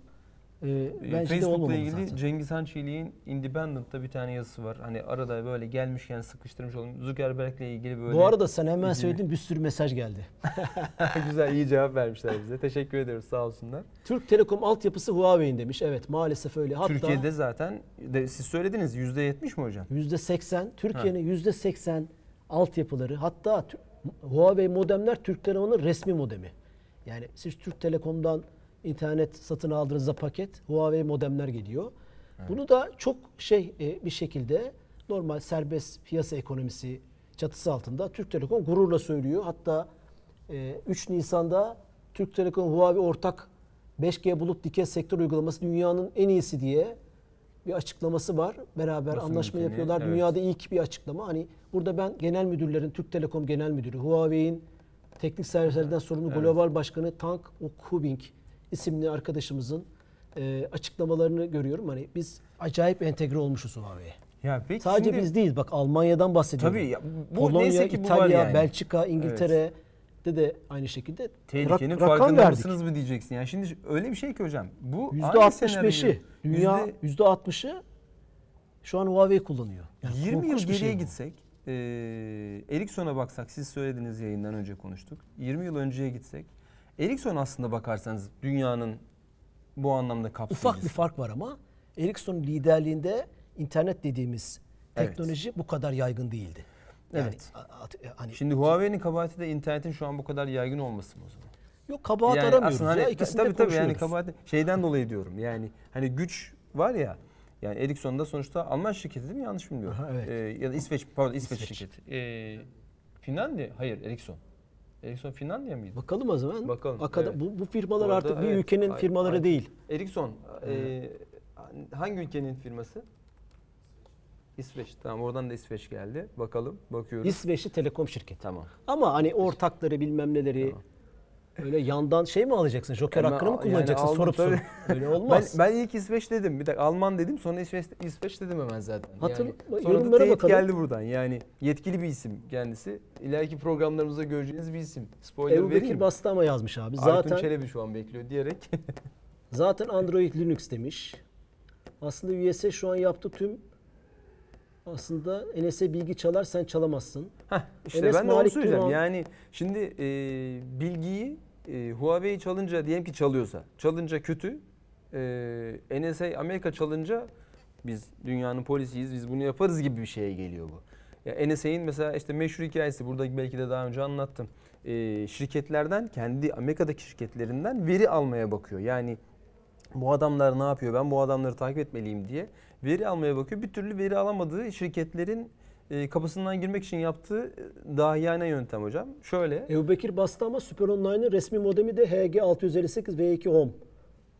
Ee, Ee, bence Facebook'la ilgili zaten. Cengiz Han Çelik'in Independent'ta bir tane yazısı var. Hani arada böyle gelmişken sıkıştırmış olayım. Zuckerberg'le ilgili böyle. Bu arada sen hemen söyledin bir sürü mesaj geldi. Güzel iyi cevap vermişler bize. Teşekkür ediyoruz sağ olsunlar. Türk Telekom altyapısı Huawei'in demiş. Evet maalesef öyle. Hatta Türkiye'de zaten de, siz söylediniz %70 mi hocam? %80 Türkiye'nin %80 altyapıları hatta Huawei modemler Türk Telekom'un resmi modemi. Yani siz Türk Telekom'dan internet satın aldığınızda paket Huawei modemler geliyor. Bunu da çok şey e, bir şekilde normal serbest piyasa ekonomisi çatısı altında Türk Telekom gururla söylüyor. Hatta e, 3 Nisan'da Türk Telekom Huawei ortak 5G bulut dikey sektör uygulaması dünyanın en iyisi diye bir açıklaması var. Beraber Basın anlaşma bülteni, yapıyorlar. evet. Dünyada ilk bir açıklama. Hani burada ben genel müdürlerin, Türk Telekom Genel Müdürü, Huawei'in teknik servislerden sorumlu Evet. global başkanı Tank Okubing isimli arkadaşımızın e, açıklamalarını görüyorum. Hani biz acayip entegre olmuşuz Huawei'ye. Ya peki Sadece şimdi- biz değil bak Almanya'dan bahsediyorum. Tabii ya, bu Polonya, neyse ki bu var İtalya, yani. Belçika, İngiltere'de de aynı şekilde Tehlikenin rak- rakam farkında mısınız mı diyeceksin. Yani şimdi öyle bir şey ki hocam. Bu aynı %65'i, senaryo. dünya Yüzde- %60'ı şu an Huawei kullanıyor. Yani 20 yıl geriye şey bu. gitsek e, Ericsson'a baksak siz söylediğiniz yayından önce konuştuk. 20 yıl önceye gitsek Ericsson aslında bakarsanız dünyanın bu anlamda kapsayıcısı. Ufak bir fark var ama Ericsson liderliğinde internet dediğimiz Evet. teknoloji bu kadar yaygın değildi. Yani Evet. at- hani Şimdi Huawei'nin kabahati de internetin şu an bu kadar yaygın olması mı o zaman? yok kabahat yani aramıyoruz aslında ya hani, ikisini tabii de tabii yani kabahati şeyden dolayı diyorum. Yani hani güç var ya yani Ericsson'da sonuçta Alman şirketi değil mi? Yanlış bilmiyorum. Aha, evet. Ee, ya da İsveç, pardon İsveç, İsveç. şirketi. Ee, Finlandiya, hayır Ericsson. Ericsson Finlandiya mıydı? Bakalım o zaman. Bakalım, Akada- evet. bu, bu firmalar Bu arada artık bir evet, ülkenin ay- firmaları ay- değil. Ericsson e, hangi ülkenin firması? İsveç. Tamam oradan da İsveç geldi. Bakalım bakıyoruz. İsveçli telekom şirketi. tamam. Ama hani ortakları bilmem neleri Tamam. Öyle yandan şey mi alacaksın? Joker hakkını mı yani kullanacaksın aldım sorup sorup. Öyle olmaz. Ben, ben ilk İsveç dedim. Bir dakika Alman dedim sonra İsveç, İsveç dedim hemen zaten. Hatır- yani, sonra da teyit bakalım. geldi buradan. Yani yetkili bir isim kendisi. İleriki programlarımızda göreceğiniz bir isim. Spoiler Ebu vereyim Bekir? Bastama yazmış abi. Zaten, Zaten Çelebi şu an bekliyor diyerek. zaten Android Linux demiş. Aslında USA şu an yaptığı tüm aslında NSA bilgi çalar sen çalamazsın. Heh, işte Enes ben de onu söyleyeceğim. Duran- Yani şimdi e, bilgiyi e, Huawei çalınca diyelim ki çalıyorsa, çalınca kötü. E, NSA Amerika çalınca biz dünyanın polisiyiz, biz bunu yaparız gibi bir şeye geliyor bu. Ya NSA'nin mesela işte meşhur hikayesi burada belki de daha önce anlattım. E, şirketlerden kendi Amerika'daki şirketlerinden veri almaya bakıyor. Yani bu adamlar ne yapıyor ben bu adamları takip etmeliyim diye veri almaya bakıyor. Bir türlü veri alamadığı şirketlerin e, kapısından girmek için yaptığı e, dahiyane yöntem hocam. Şöyle Ebu Bekir Bastama Super Online'ın resmi modemi de HG658 V2 Home.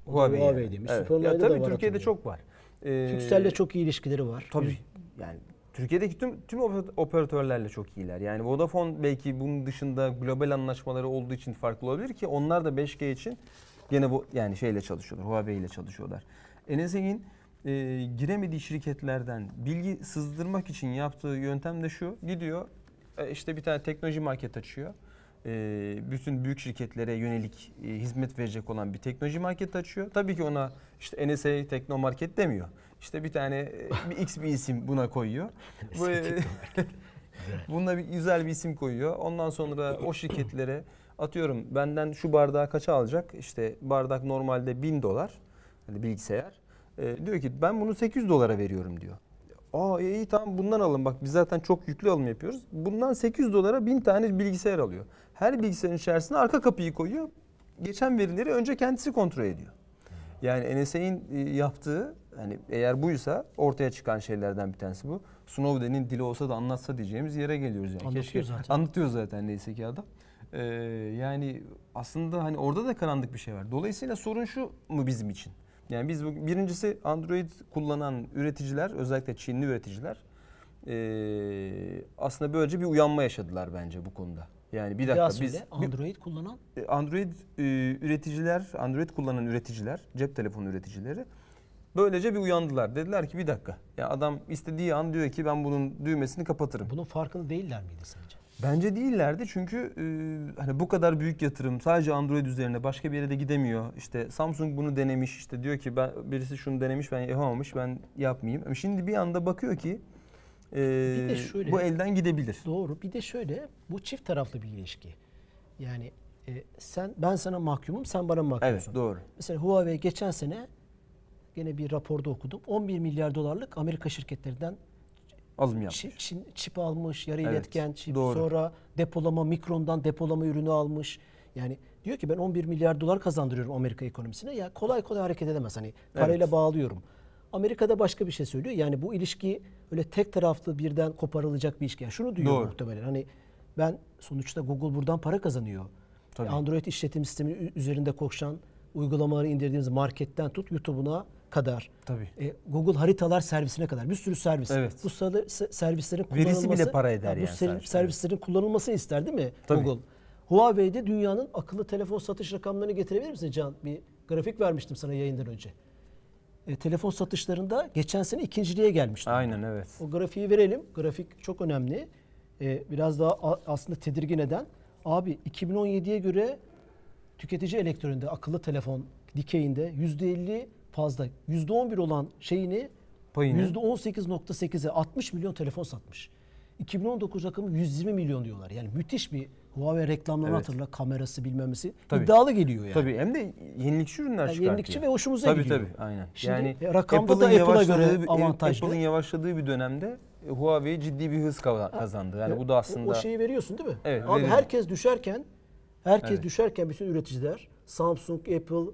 Huawei, Huawei yani. demiş. Evet. Super Ya tabii var Türkiye'de çok var. Ee, Turkcell'le çok iyi ilişkileri var. Tabii. Yani Türkiye'deki tüm tüm oper- operatörlerle çok iyiler. Yani Vodafone belki bunun dışında global anlaşmaları olduğu için farklı olabilir ki onlar da 5G için gene bu yani şeyle çalışıyorlar. Huawei ile çalışıyorlar. NSA'nin e, giremediği şirketlerden bilgi sızdırmak için yaptığı yöntem de şu. Gidiyor e, işte bir tane teknoloji market açıyor. E, bütün büyük şirketlere yönelik e, hizmet verecek olan bir teknoloji market açıyor. Tabii ki ona işte NSA Teknomarket demiyor. İşte bir tane e, bir X bir isim buna koyuyor. Bu, Bununla bir güzel bir isim koyuyor. Ondan sonra o şirketlere atıyorum benden şu bardağı kaça alacak? İşte bardak normalde 1000 dolar. Hani bilgisayar. Ee, diyor ki ben bunu 800 dolara veriyorum diyor. Aa iyi, iyi tamam bundan alın bak biz zaten çok yüklü alım yapıyoruz. Bundan 800 dolara 1000 tane bilgisayar alıyor. Her bilgisayarın içerisine arka kapıyı koyuyor. Geçen verileri önce kendisi kontrol ediyor. Yani NSA'nin e, yaptığı hani eğer buysa ortaya çıkan şeylerden bir tanesi bu. Snowden'in dili olsa da anlatsa diyeceğimiz yere geliyoruz yani. Anlatıyor Keşke zaten. anlatıyor zaten neyse ki adam. Ee, yani aslında hani orada da karanlık bir şey var. Dolayısıyla sorun şu mu bizim için? Yani biz bu, birincisi Android kullanan üreticiler özellikle Çinli üreticiler ee, aslında böylece bir uyanma yaşadılar bence bu konuda. Yani bir dakika biz bir- Android kullanan Android e, üreticiler, Android kullanan üreticiler, cep telefonu üreticileri böylece bir uyandılar. Dediler ki bir dakika. Ya adam istediği an diyor ki ben bunun düğmesini kapatırım. bunun farkında değiller miydi sence? Bence değillerdi çünkü e, hani bu kadar büyük yatırım sadece Android üzerine başka bir yere de gidemiyor. İşte Samsung bunu denemiş işte diyor ki ben birisi şunu denemiş ben yapamamış ben yapmayayım. Ama şimdi bir anda bakıyor ki e, Bir de şöyle- bu elden gidebilir. Doğru. Bir de şöyle bu çift taraflı bir ilişki. Yani e, sen ben sana mahkumum, sen bana mahkumsun. Evet doğru. Mesela Huawei geçen sene gene bir raporda okudum. 11 milyar dolarlık Amerika şirketlerinden Alım yapmış. çin- çip almış, yarı Evet, iletken çip, doğru. sonra depolama, mikrondan depolama ürünü almış. Yani diyor ki ben 11 milyar dolar kazandırıyorum Amerika ekonomisine. Ya kolay kolay hareket edemez. Hani parayla Evet. bağlıyorum. Amerika'da başka bir şey söylüyor. Yani bu ilişki öyle tek taraflı birden koparılacak bir ilişki. Yani şunu diyor Doğru. muhtemelen. Hani ben sonuçta Google buradan para kazanıyor. Tabii. Android işletim sistemi üzerinde koşan uygulamaları indirdiğimiz marketten tut YouTube'una kadar. Tabii. E, Google haritalar servisine kadar bir sürü servis. Evet. Bu servislerin Verisi bile kullanılması para eder bu yani ser- sonuçta, servislerin kullanılmasını ister değil mi Tabii. Google? Huawei'de dünyanın akıllı telefon satış rakamlarını getirebilir misin Can? Bir grafik vermiştim sana yayından önce. E, telefon satışlarında geçen sene ikinciliğe gelmişti. Aynen evet. O grafiği verelim. Grafik çok önemli. Ee, biraz daha aslında tedirgin eden. Abi 2017'ye göre tüketici elektroninde akıllı telefon dikeyinde %50 fazla. %11 olan şeyini Payını. %18.8'e 60 milyon telefon satmış. 2019 rakamı 120 milyon diyorlar. Yani müthiş bir Huawei reklamlarını Evet. hatırla kamerası bilmemesi Tabii. iddialı geliyor yani. Tabii hem de yenilikçi ürünler Yani yenilikçi ve hoşumuza tabii, gidiyor. Tabii aynen. Şimdi yani e, rakamda da Apple'ın Apple'a yavaşladığı göre bir- avantajlı. Apple'ın yavaşladığı bir dönemde e, Huawei ciddi bir hız kazandı. Yani bu da aslında O, şeyi veriyorsun değil mi? Evet, Abi herkes düşerken herkes Evet. düşerken bütün üreticiler Samsung, Apple,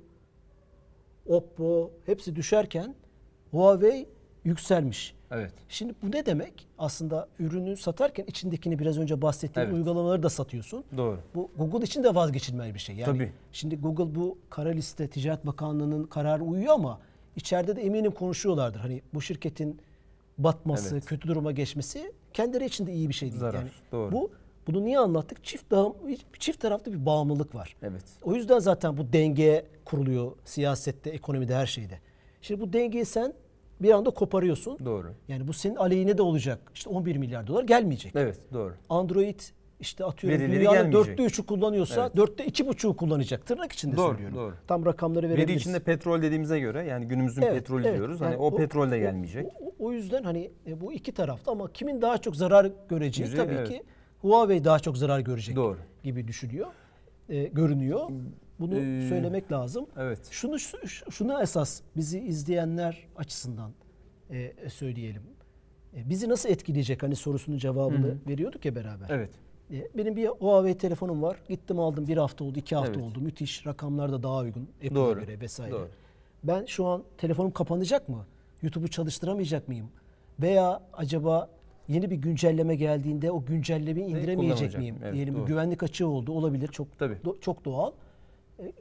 Oppo hepsi düşerken Huawei yükselmiş. evet. Şimdi bu ne demek? Aslında ürünü satarken içindekini biraz önce bahsettiğim Evet. uygulamaları da satıyorsun. Doğru. Bu Google için de vazgeçilmez bir şey. Yani Tabii. şimdi Google bu kara liste Ticaret Bakanlığı'nın kararı uyuyor ama içeride de eminim konuşuyorlardır. Hani bu şirketin batması, Evet. kötü duruma geçmesi kendileri için de iyi bir şey değil. Zarar, Yani doğru. bu bunu niye anlattık? Çift dağım, çift taraflı bir bağımlılık var. Evet. O yüzden zaten bu denge kuruluyor siyasette, ekonomide, her şeyde. Şimdi bu dengeyi sen bir anda koparıyorsun. Doğru. Yani bu senin aleyhine de olacak. İşte 11 milyar dolar gelmeyecek. Evet doğru. Android işte atıyorum Verileri dünyanın dörtte üçü kullanıyorsa dörtte iki buçuğu kullanacak. Tırnak içinde Doğru, söylüyorum. doğru. Tam rakamları verebiliriz. Veri içinde petrol dediğimize göre yani günümüzün Evet, petrolü evet. diyoruz. Yani Hani o, petrol de gelmeyecek. O, o- o yüzden hani e, bu iki tarafta ama kimin daha çok zarar göreceği Güzel, tabii evet. ki Huawei daha çok zarar görecek Doğru. gibi düşünüyor. e, görünüyor. Bunu Ee, söylemek lazım. evet. Şunu şu- şunu esas bizi izleyenler açısından e, söyleyelim. E, bizi nasıl etkileyecek hani sorusunun cevabını veriyorduk ya beraber. Evet. E, Benim bir Huawei telefonum var. Gittim aldım bir hafta oldu, iki hafta Evet. oldu. Müthiş. Rakamlar da daha uygun. Apple'a Doğru. göre vesaire. Doğru. Ben şu an telefonum kapanacak mı? YouTube'u çalıştıramayacak mıyım? Veya acaba yeni bir güncelleme geldiğinde o güncellemeyi indiremeyecek miyim? Evet, Diyelim bir doğru. güvenlik açığı oldu. Olabilir. Çok Tabii. do- çok doğal. E,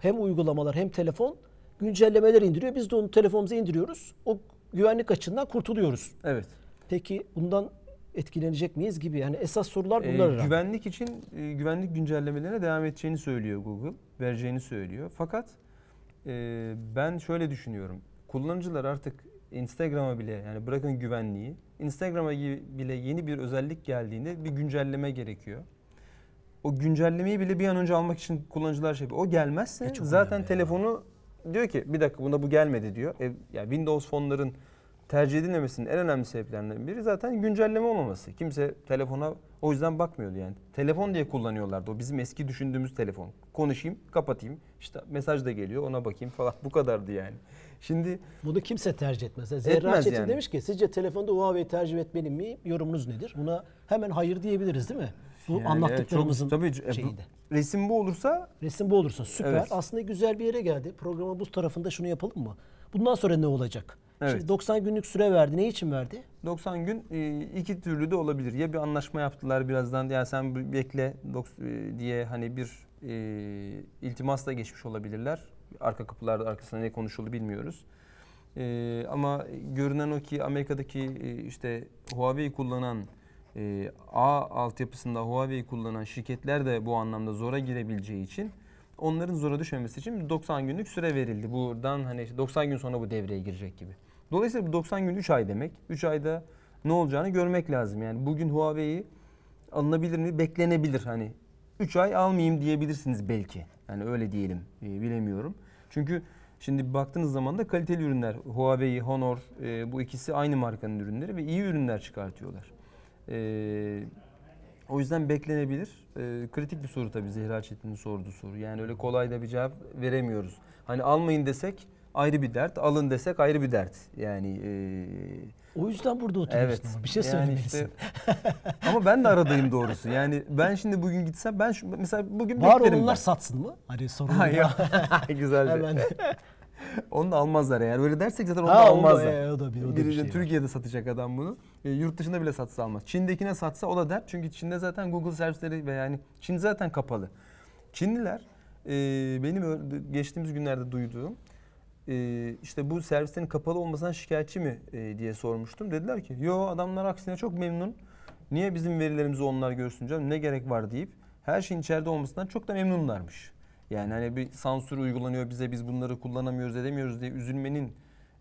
Hem uygulamalar hem telefon güncellemeler indiriyor. Biz de onu telefonumuza indiriyoruz. O güvenlik açığından kurtuluyoruz. Evet. Peki bundan etkilenecek miyiz gibi? Yani esas sorular Ee, bunlar herhalde. güvenlik için e, güvenlik güncellemelerine devam edeceğini söylüyor Google. Vereceğini söylüyor. Fakat e, ben şöyle düşünüyorum. Kullanıcılar artık Instagram'a bile yani bırakın güvenliği, Instagram'a bile yeni bir özellik geldiğinde bir güncelleme gerekiyor. O güncellemeyi bile bir an önce almak için kullanıcılar şey yapıyor. O gelmezse E, çok zaten önemli ya. telefonu diyor ki bir dakika buna bu gelmedi diyor. E, yani Windows fonların tercih edilmemesinin en önemli sebeplerinden biri zaten güncelleme olmaması. Kimse telefona o yüzden bakmıyordu yani. Telefon diye kullanıyorlardı. O bizim eski düşündüğümüz telefon. Konuşayım, kapatayım. İşte mesaj da geliyor ona bakayım falan. Bu kadardı yani. Şimdi Bunu kimse tercih etmez. Yani Zerra Etmez Çetin yani. demiş ki sizce telefonda Huawei tercih etmeli mi? Yorumunuz nedir? Buna hemen hayır diyebiliriz değil mi? Bu yani anlattıklarımızın çok, tabii, e, şeyinde. resim bu olursa Resim bu olursa süper. Evet. Aslında güzel bir yere geldi. Programın bu tarafında şunu yapalım mı? Bundan sonra ne olacak? Evet. Şimdi 90 günlük süre verdi. Ne için verdi? 90 gün e, iki türlü de olabilir. Ya bir anlaşma yaptılar birazdan ya sen bekle e, diye hani bir e, iltimasla geçmiş olabilirler. Arka kapılarda arkasında ne konuşuldu bilmiyoruz. E, ama görünen o ki Amerika'daki e, işte Huawei kullanan e, A altyapısında Huawei kullanan şirketler de bu anlamda zora girebileceği için onların zora düşmemesi için 90 günlük süre verildi. Buradan hani işte 90 gün sonra bu devreye girecek gibi. Dolayısıyla bu 90 gün 3 ay demek. 3 ayda ne olacağını görmek lazım. Yani bugün Huawei'yi alınabilir mi? Beklenebilir. Hani 3 ay almayayım diyebilirsiniz belki. Yani öyle diyelim. e, bilemiyorum. Çünkü şimdi baktığınız zaman da kaliteli ürünler. Huawei, Honor e, bu ikisi aynı markanın ürünleri ve iyi ürünler çıkartıyorlar. E, o yüzden beklenebilir. E, kritik bir soru tabii Zehra Çetin'in sorduğu soru. Yani öyle kolay da bir cevap veremiyoruz. Hani almayın desek ayrı bir dert, alın desek ayrı bir dert. Yani e, O yüzden burada oturuyorsun Evet. ama bir şey Yani söylemelisin. işte- ama ben de aradayım doğrusu. Yani ben şimdi bugün gitsem ben şu, mesela bugün Var olanlar ben. satsın mı? Hani sorun yok. Güzeldi. Hemen. Onu da almazlar eğer öyle dersek zaten onu Ha, da o da- almazlar. e, o da bir- o da bir şey var. Türkiye'de satacak adam bunu. E, yurt dışında bile satsa almaz. Çin'dekine satsa o da dert. Çünkü Çin'de zaten Google servisleri ve yani Çin zaten kapalı. Çinliler e, benim geçtiğimiz günlerde duyduğum e, işte bu servislerin kapalı olmasından şikayetçi mi e, diye sormuştum. Dediler ki yo adamlar aksine çok memnun. Niye bizim verilerimizi onlar görsün canım ne gerek var deyip her şeyin içeride olmasından çok da memnunlarmış. Yani hani bir sansür uygulanıyor bize biz bunları kullanamıyoruz edemiyoruz diye üzülmenin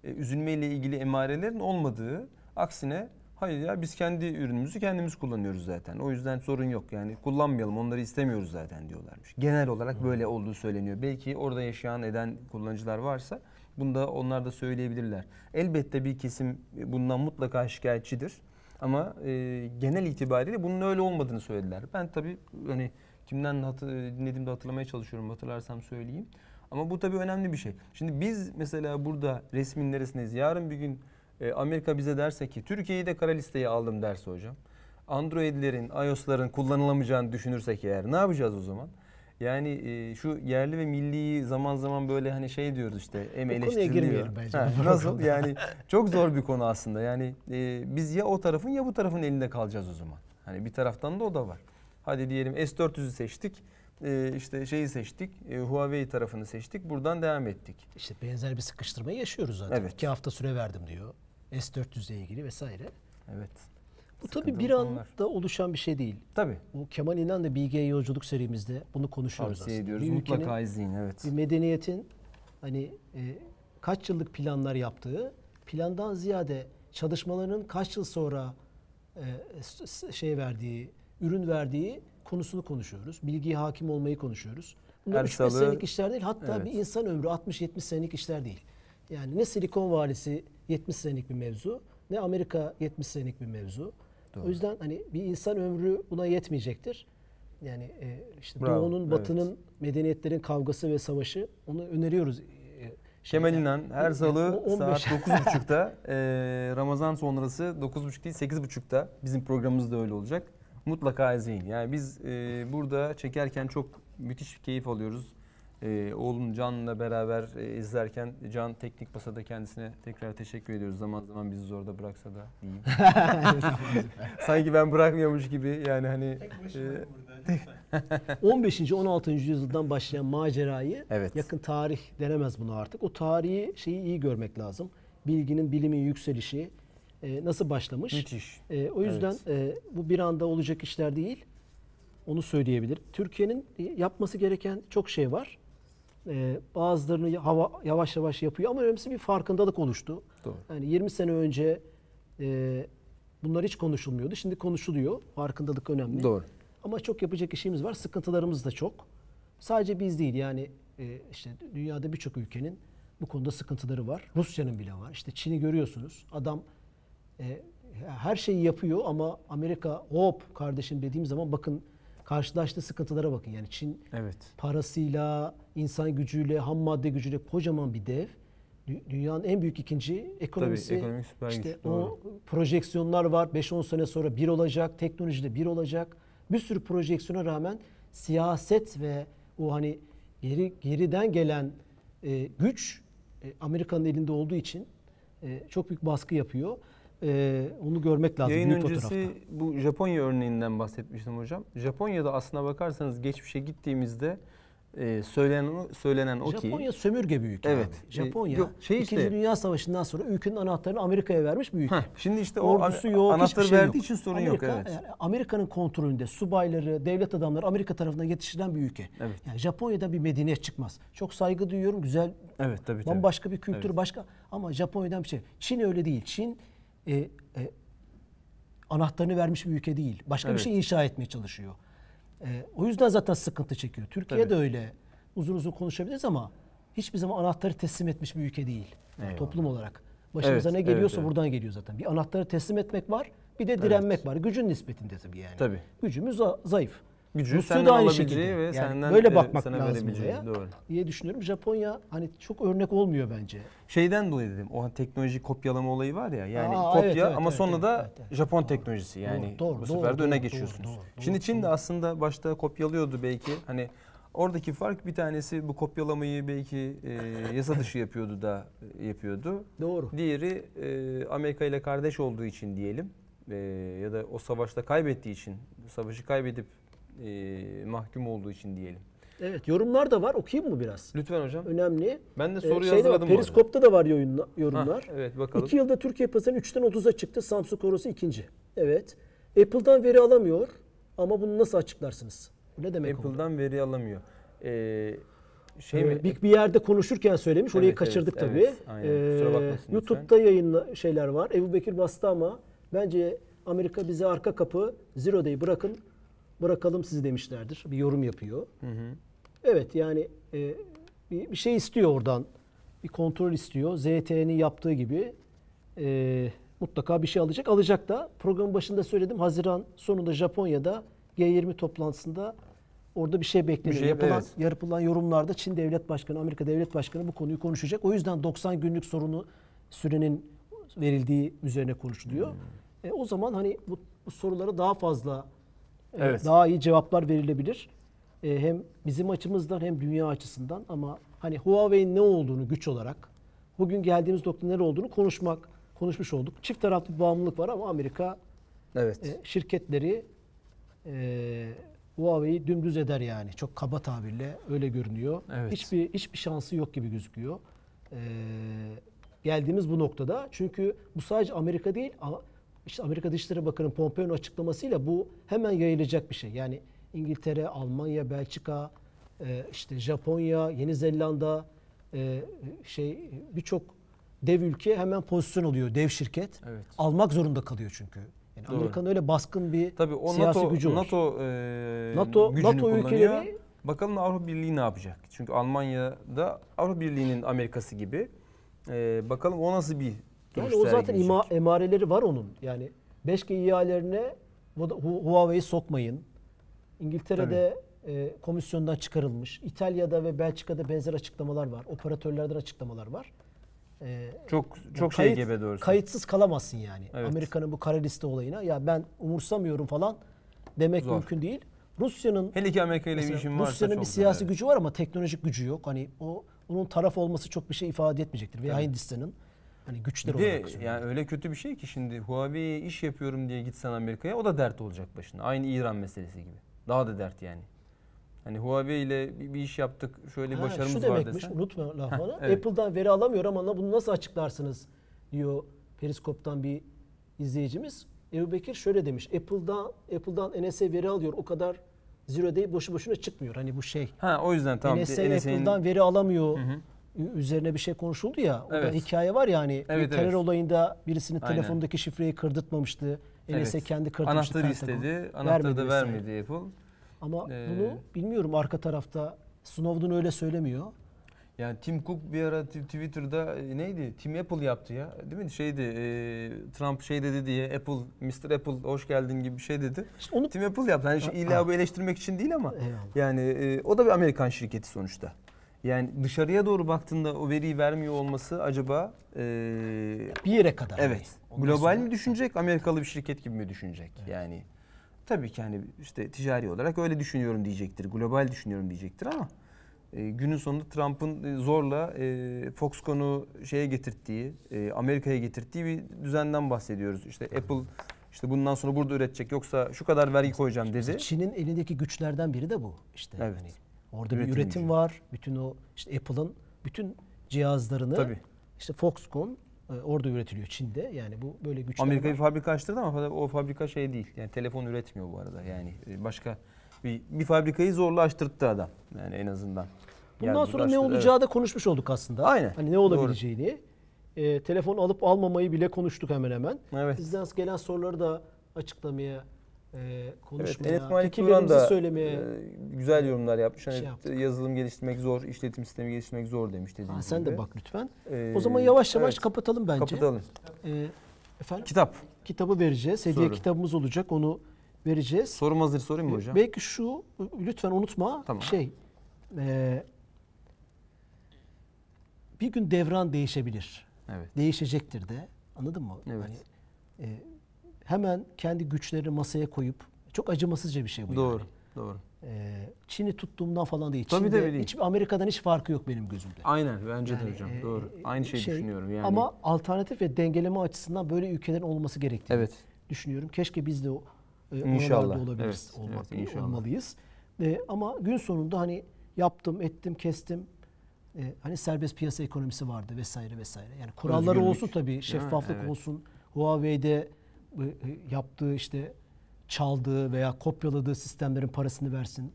e, üzülmeyle ilgili emarelerin olmadığı aksine hayır ya biz kendi ürünümüzü kendimiz kullanıyoruz zaten. O yüzden sorun yok yani kullanmayalım onları istemiyoruz zaten diyorlarmış. Genel olarak böyle olduğu söyleniyor. Belki orada yaşayan eden kullanıcılar varsa bunu da onlar da söyleyebilirler. Elbette bir kesim bundan mutlaka şikayetçidir. Ama e, genel itibariyle bunun öyle olmadığını söylediler. Ben tabii hani kimden hatı, dinlediğimde hatırlamaya çalışıyorum. Hatırlarsam söyleyeyim. Ama bu tabii önemli bir şey. Şimdi biz mesela burada resmin neresindeyiz? Yarın bir gün e, Amerika bize derse ki Türkiye'yi de kara listeye aldım derse hocam. Android'lerin, iOS'ların kullanılamayacağını düşünürsek eğer ne yapacağız o zaman? Yani e, şu yerli ve milliyi zaman zaman böyle hani şey diyoruz işte em Bu konuya eleştiriliyor. Ha, nasıl yani çok zor bir konu aslında. Yani e, biz ya o tarafın ya bu tarafın elinde kalacağız o zaman. Hani bir taraftan da o da var. Hadi diyelim S400'ü seçtik. e, işte şeyi seçtik. e, Huawei tarafını seçtik. Buradan devam ettik. İşte benzer bir sıkıştırmayı yaşıyoruz zaten. Evet. İki hafta süre verdim diyor. S400 ile ilgili vesaire. Evet. Bu tabii bir anda oluşan bir şey değil. Tabii. Bu Kemal İnan Bilge'ye yolculuk serimizde bunu konuşuyoruz Tavsiye aslında. ediyoruz. Bir Mutlaka izleyin. Evet. bir medeniyetin hani e, kaç yıllık planlar yaptığı, plandan ziyade çalışmalarının kaç yıl sonra e, şey verdiği, ürün verdiği konusunu konuşuyoruz. Bilgiye hakim olmayı konuşuyoruz. Bunlar Her 3-5 salı- senelik işler değil. Hatta Evet. bir insan ömrü 60-70 senelik işler değil. Yani ne Silikon Vadisi 70 senelik bir mevzu, ne Amerika 70 senelik bir mevzu. O yüzden hani bir insan ömrü buna yetmeyecektir. Yani e, işte Bravo, Doğu'nun, evet. Batı'nın medeniyetlerin kavgası ve savaşı onu öneriyoruz. E, Kemal. İnan her salı O- 15. saat 9.30'da e, Ramazan sonrası 9.30 değil 8.30'da bizim programımız da öyle olacak. Mutlaka izleyin. Yani biz e, burada çekerken çok müthiş keyif alıyoruz. E, oğlum Can'la beraber e, izlerken Can teknik masada kendisine tekrar teşekkür ediyoruz. Zaman zaman bizi zorda bıraksa da diyeyim. Sanki ben bırakmıyormuş gibi yani hani e, 15. 16. yüzyıldan başlayan macerayı Evet. yakın tarih denemez bunu artık. O tarihi şeyi iyi görmek lazım. Bilginin, bilimin yükselişi e, nasıl başlamış? müthiş. E, o yüzden e, bu bir anda olacak işler değil. Onu söyleyebilirim. Türkiye'nin yapması gereken çok şey var. E, bazılarını hava, yavaş yavaş yapıyor ama önemlisi bir farkındalık oluştu. Doğru. Yani 20 sene önce e, bunlar hiç konuşulmuyordu. Şimdi konuşuluyor. Farkındalık önemli. Doğru. Ama çok yapacak işimiz var. Sıkıntılarımız da çok. Sadece biz değil yani e, işte dünyada birçok ülkenin bu konuda sıkıntıları var. Rusya'nın bile var. İşte Çin'i görüyorsunuz. Adam e, her şeyi yapıyor ama Amerika hop kardeşim dediğim zaman bakın karşılaştığı sıkıntılara bakın. Yani Çin Evet. parasıyla, insan gücüyle, ham madde gücüyle kocaman bir dev. Dü- Dünyanın en büyük ikinci ekonomisi. ekonomik süper güç, işte doğru. o projeksiyonlar var. 5-10 sene sonra bir olacak, teknolojide bir olacak. Bir sürü projeksiyona rağmen siyaset ve o hani geri geriden gelen e, güç e, Amerika'nın elinde olduğu için e, çok büyük baskı yapıyor. E, onu görmek lazım Yayın büyük öncesi fotoğrafta. bu Japonya örneğinden bahsetmiştim hocam. Japonya'da aslına bakarsanız geçmişe gittiğimizde e, söylenen söylenen o ki Japonya sömürge bir ülke Evet. abi. Japonya E, yok, şey İkinci işte- Dünya Savaşı'ndan sonra ülkenin anahtarını Amerika'ya vermiş bir ülke. Heh, şimdi işte o Ordusu an- yok, hiçbir anahtarı şey verdiği yok. için sorun Amerika, yok evet. yani Amerika'nın kontrolünde subayları, devlet adamları Amerika tarafından yetiştirilen bir ülke. Evet. Yani Japonya'da bir medeniyet çıkmaz. Çok saygı duyuyorum, güzel, Evet tabii tabii. bambaşka bir kültür, Evet. başka ama Japonya'dan bir şey. Çin öyle değil. Çin e, e, anahtarını vermiş bir ülke değil. Başka Evet. bir şey inşa etmeye çalışıyor. E, o yüzden zaten sıkıntı çekiyor. Türkiye Tabii. de öyle. Uzun uzun konuşabiliriz ama hiçbir zaman anahtarı teslim etmiş bir ülke değil. Eyvallah. Toplum olarak. Başımıza Evet, ne geliyorsa evet, evet. buradan geliyor zaten. Bir anahtarı teslim etmek var, bir de direnmek var. Gücün nispetinde tabii yani. Tabii. Gücümüz za- zayıf. Gücü Rusya da aynı alabileceği şekilde. ve Yani senden, böyle bakmak sana lazım olaya doğru. diye düşünüyorum. Japonya hani çok örnek olmuyor bence. Şeyden dolayı dedim. O teknoloji kopyalama olayı var ya. Yani Aa, kopya evet, evet, ama evet, sonra evet, da evet, evet. Japon Doğru. teknolojisi. Yani Doğru, bu doğru, sefer de doğru, öne doğru, geçiyorsunuz. doğru, doğru, Şimdi Çin de doğru. aslında başta kopyalıyordu belki. Hani oradaki fark bir tanesi bu kopyalamayı belki e, yasa dışı yapıyordu da e, yapıyordu. Doğru. Diğeri e, Amerika ile kardeş olduğu için diyelim e, ya da o savaşta kaybettiği için, savaşı kaybedip e, mahkum olduğu için diyelim. Evet yorumlar da var. Okuyayım mı biraz? Lütfen hocam. Önemli. Ben de Ee, soruyu şeyde var, hazırladım arada. Periskop'ta da var yorumla- yorumlar. Hah, evet bakalım. İki yılda Türkiye pazarı 3'ten 30'a çıktı. Samsung Korosu ikinci. Evet. Apple'dan veri alamıyor ama bunu nasıl açıklarsınız? Bu ne demek oldu? Apple'dan veri alamıyor. Ee, şey Ee, mi? bir, bir yerde konuşurken söylemiş. Orayı Evet, kaçırdık evet, tabii. evet. Aynen. Kusura bakmasın lütfen. YouTube'da yayınla şeyler var. Ebu Bekir bastı ama bence Amerika bize arka kapı Zero Day bırakın bırakalım sizi demişlerdir. Bir yorum yapıyor. Hı hı. Evet yani e, bir, bir şey istiyor oradan. Bir kontrol istiyor. ZTE'nin yaptığı gibi. E, mutlaka bir şey alacak. Alacak da programın başında söyledim. Haziran sonunda Japonya'da G20 toplantısında orada bir şey bekleniyor. Bir şey, yapılan, evet. yapılan yorumlarda Çin Devlet Başkanı, Amerika Devlet Başkanı bu konuyu konuşacak. O yüzden 90 günlük sorunu sürenin verildiği üzerine konuşuluyor. Hmm. E, o zaman hani bu, bu sorulara daha fazla Evet. daha iyi cevaplar verilebilir. E, hem bizim açımızdan hem dünya açısından ama hani Huawei'nin ne olduğunu güç olarak bugün geldiğimiz nokta nere olduğunu konuşmak konuşmuş olduk. Çift taraflı bir bağımlılık var ama Amerika Evet. e, şirketleri e, Huawei'yi dümdüz eder yani. Çok kaba tabirle öyle görünüyor. Evet. Hiçbir hiçbir şansı yok gibi gözüküyor. E, geldiğimiz bu noktada. Çünkü bu sadece Amerika değil. İşte Amerika Dışişleri Bakanı Pompeo'nun açıklamasıyla bu hemen yayılacak bir şey. Yani İngiltere, Almanya, Belçika, e, işte Japonya, Yeni Zelanda e, şey birçok dev ülke hemen pozisyon alıyor. Dev şirket. Evet. Almak zorunda kalıyor çünkü. Yani Doğru. Amerika'nın öyle baskın bir Tabii o siyasi NATO gücü var. NATO e, NATO, gücünü NATO kullanıyor. ülkeleri Bakalım Avrupa Birliği ne yapacak? Çünkü Almanya'da Avrupa Birliği'nin Amerika'sı gibi. E, bakalım o nasıl bir yani o zaten ima, emareleri var onun. Yani 5G ihalelerine Huawei'yi sokmayın. İngiltere'de e, komisyondan çıkarılmış. İtalya'da ve Belçika'da benzer açıklamalar var. Operatörlerden açıklamalar var. E, Çok çok şey kayıt- gebe doğrusu. Kayıtsız kalamazsın yani. Evet. Amerika'nın bu kara liste olayına ya ben umursamıyorum falan demek Zor. mümkün değil. Rusya'nın Hele ki Amerika ile bir işin varsa Rusya'nın bir siyasi evet. gücü var ama teknolojik gücü yok. Hani o onun taraf olması çok bir şey ifade etmeyecektir. Veya Evet. Hindistan'ın hani güçler Bir olarak söylüyorum. yani öyle kötü bir şey ki şimdi Huawei'ye iş yapıyorum diye gitsen Amerika'ya o da dert olacak başına. Aynı İran meselesi gibi. Daha da dert yani. Hani Huawei ile bir, bir iş yaptık şöyle bir Ha, başarımız şu var demekmiş, desen. unutma lafını. evet. Apple'dan veri alamıyor ama bunu nasıl açıklarsınız diyor Periskop'tan bir izleyicimiz. Ebu Bekir şöyle demiş. Apple'dan Apple'dan NSA veri alıyor. O kadar zero day boşu boşuna çıkmıyor. Hani bu şey. Ha o yüzden tamam. NSA NSA'nin Apple'dan veri alamıyor. Hı hı. Üzerine bir şey konuşuldu ya. Evet. hikaye var ya hani Evet, terör evet. olayında birisinin Aynen. telefondaki şifreyi kırdırtmamıştı. NSA Evet. kendi kırdırmıştı. Anahtarı Pentagon. istedi. Anahtarı da vermedi Apple. Ama Ee, bunu bilmiyorum arka tarafta Snowden öyle söylemiyor. Yani Tim Cook bir ara Twitter'da e, neydi? Tim Apple yaptı ya. Değil mi? Şeydi e, Trump şey dedi diye Apple, Mr. Apple hoş geldin gibi bir şey dedi. İşte onu Tim Apple yaptı. Ha, illa bu eleştirmek için değil ama Eyvallah. yani e, o da bir Amerikan şirketi sonuçta. Yani dışarıya doğru baktığında o veriyi vermiyor olması acaba e, bir yere kadar. evet yani. Ondan global sonra- mi düşünecek, Amerikalı bir şirket gibi mi düşünecek? Yani tabii ki hani işte ticari olarak öyle düşünüyorum diyecektir. Global düşünüyorum diyecektir ama e, günün sonunda Trump'ın e, zorla e, Foxconn'u şeye getirttiği, e, Amerika'ya getirdiği bir düzenden bahsediyoruz. İşte Apple işte bundan sonra burada üretecek yoksa şu kadar vergi koyacağım dedi. Çin'in elindeki güçlerden biri de bu. İşte Evet. hani orada Üretim bir üretim var. Bütün o işte Apple'ın bütün cihazlarını Tabii. işte Foxconn e, orada üretiliyor Çin'de. Yani bu böyle güçler Amerika bir fabrika açtırdı ama o fabrika şey değil. Yani telefon üretmiyor bu arada. Yani e, başka bir, bir fabrikayı zorla açtırttı adam. Yani en azından. Bundan Geldi, sonra ne olacağı da konuşmuş olduk aslında. Aynen. Hani ne olabileceğini. E, telefon alıp almamayı bile konuştuk hemen hemen. Evet. Bizden gelen soruları da açıklamaya, e, Evet, konuşmaya, Enes Malik Turan fikirlerimizi da söylemeye. e, güzel yorumlar yapmış. Hani Şey yazılım geliştirmek zor, işletim sistemi geliştirmek zor demiş dediğiniz Ha, sen gibi. de bak lütfen. Ee, O zaman yavaş yavaş evet, kapatalım bence. kapatalım. E, efendim Kitap. kitabı vereceğiz. Hediye Soru. kitabımız olacak. Onu vereceğiz. Sorum hazır sorayım mı hocam? Belki şu lütfen unutma Tamam. şey e, bir gün devran değişebilir. Evet. Değişecektir de. Anladın mı? Evet. Hani, e, hemen kendi güçlerini masaya koyup çok acımasızca bir şey bu Doğru. yani. Doğru. E, Çin'i tuttuğumdan falan değil. Tabii Çin'de tabii değil. hiç Amerika'dan hiç farkı yok benim gözümde. Aynen bence Yani, de hocam. e, Doğru. e, Aynı şeyi şey, düşünüyorum yani. Ama alternatif ve dengeleme açısından böyle ülkelerin olması gerektiğini evet. düşünüyorum. Keşke biz de o e, İnşallah. olabiliriz, Evet, olmak, evet, inşallah. olmalıyız. E, ama gün sonunda hani yaptım, ettim, kestim. E, hani serbest piyasa ekonomisi vardı vesaire vesaire. Yani kuralları Özgürlük, olsun tabii, şeffaflık Evet. olsun. Huawei'de yaptığı işte çaldığı veya kopyaladığı sistemlerin parasını versin.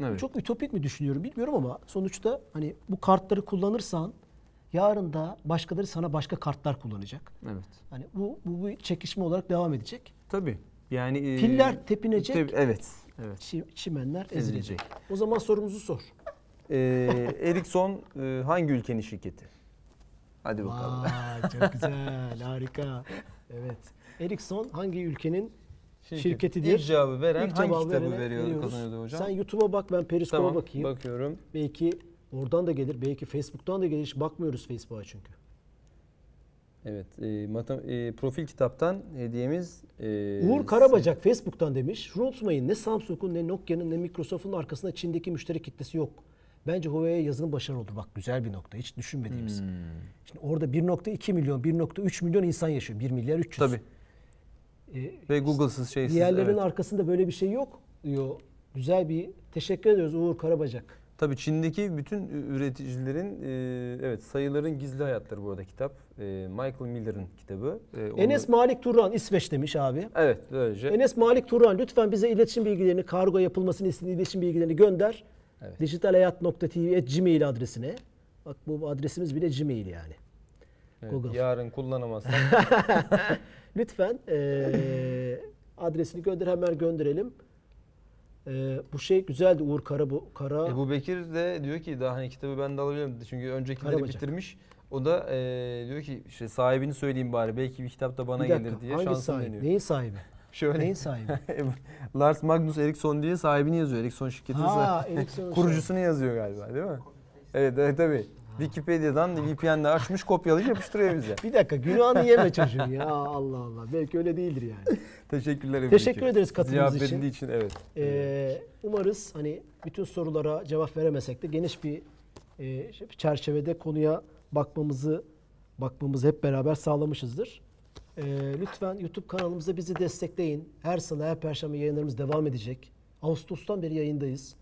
Evet. Çok ütopik mi düşünüyorum bilmiyorum ama sonuçta hani bu kartları kullanırsan yarın da başkaları sana başka kartlar kullanacak. Evet. Hani bu bu bir çekişme olarak devam edecek. Tabii. Yani e, Filler tepinecek. tabii, evet. Evet. Çi- çimenler Ezilecek. ezilecek. O zaman sorumuzu sor. Ee, Ericsson e, hangi ülkenin şirketi? Hadi bakalım. Vay çok güzel harika. Evet. Ericsson hangi ülkenin şirketidir? İlk cevabı veren İlk hangi cevabı kitabı verene veriyor veriyoruz. kazanıyordu hocam? Sen YouTube'a bak ben Periskop'a tamam bakayım. bakıyorum. Belki oradan da gelir. Belki Facebook'tan da gelir. Hiç bakmıyoruz Facebook'a çünkü. Evet, e, matem- e, profil kitaptan hediyemiz e, Uğur Karabacak Facebook'tan demiş. Şunu unutmayın ne Samsung'un ne Nokia'nın ne Microsoft'un arkasında Çin'deki müşteri kitlesi yok. Bence Huawei'ye yazılım başarılı olur. Bak güzel bir nokta. Hiç düşünmediğimiz. Hmm. Şimdi orada 1.2 milyon, 1.3 milyon insan yaşıyor. 1 milyar 300. Tabii. Ee, Ve Google'sız şeysiz. diğerlerinin evet. arkasında böyle bir şey yok diyor. Güzel bir teşekkür ediyoruz Uğur Karabacak. Tabii Çin'deki bütün üreticilerin e, evet sayıların gizli hayatları bu arada kitap. E, Michael Miller'ın kitabı. E, onu- Enes Malik Turan İsveç demiş abi. Evet, böylece. Enes Malik Turan lütfen bize iletişim bilgilerini, kargo yapılmasını istediğin iletişim bilgilerini gönder. Evet. Dijitalhayat.tv gmail Bak bu adresimiz bile Gmail yani. Evet, Google. Yarın kullanamazsak Lütfen eee, adresini gönder hemen gönderelim. Eee, bu şey güzeldi Uğur Kara bu Kara. Ebu Bekir de diyor ki daha hani kitabı ben de alabilirim çünkü öncekileri Karabacak. bitirmiş. O da e, diyor ki işte sahibini söyleyeyim bari belki bir kitap da bana bir dakika, gelir diye hangi şansını sahibi? deniyor. Neyin sahibi? Şöyle Neyin sahibi? Lars Magnus Eriksson diye sahibini yazıyor. Eriksson şirketinin ha, sahibi. Ericsson'un kurucusunu yazıyor galiba değil mi? Evet, evet tabii. Wikipedia'dan VPN'le açmış kopyalayıp yapıştırıyor bize. Bir dakika günahını yeme çocuğun ya Allah Allah. Belki öyle değildir yani. Teşekkürler Ebu Teşekkür ederiz katılımınız için. verildiği için evet. Eee, umarız hani bütün sorulara cevap veremesek de geniş bir eee, çerçevede konuya bakmamızı bakmamızı hep beraber sağlamışızdır. Eee, lütfen YouTube kanalımıza bizi destekleyin. Her salı, her perşembe yayınlarımız devam edecek. Ağustos'tan beri yayındayız.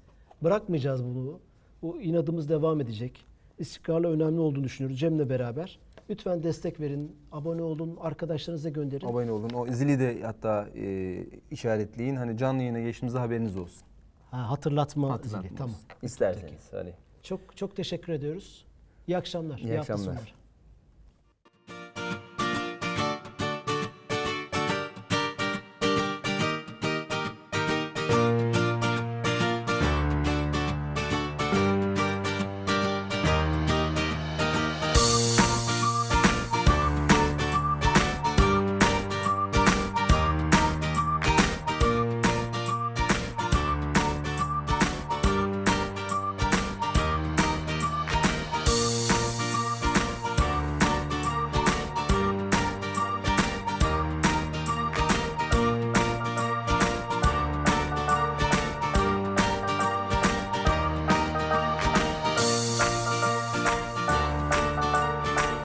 Bırakmayacağız bunu. Bu inadımız devam edecek. İstikrarla önemli olduğunu düşünüyoruz Cem'le beraber. Lütfen destek verin, abone olun, arkadaşlarınıza gönderin. Abone olun. O zili de hatta e, işaretleyin. Hani canlı yayına geçtiğimizde haberiniz olsun. Ha, hatırlatma, Hatırlatma zili. Tamam. İsterseniz. Hani. Çok çok teşekkür ediyoruz. İyi akşamlar. İyi hafta akşamlar.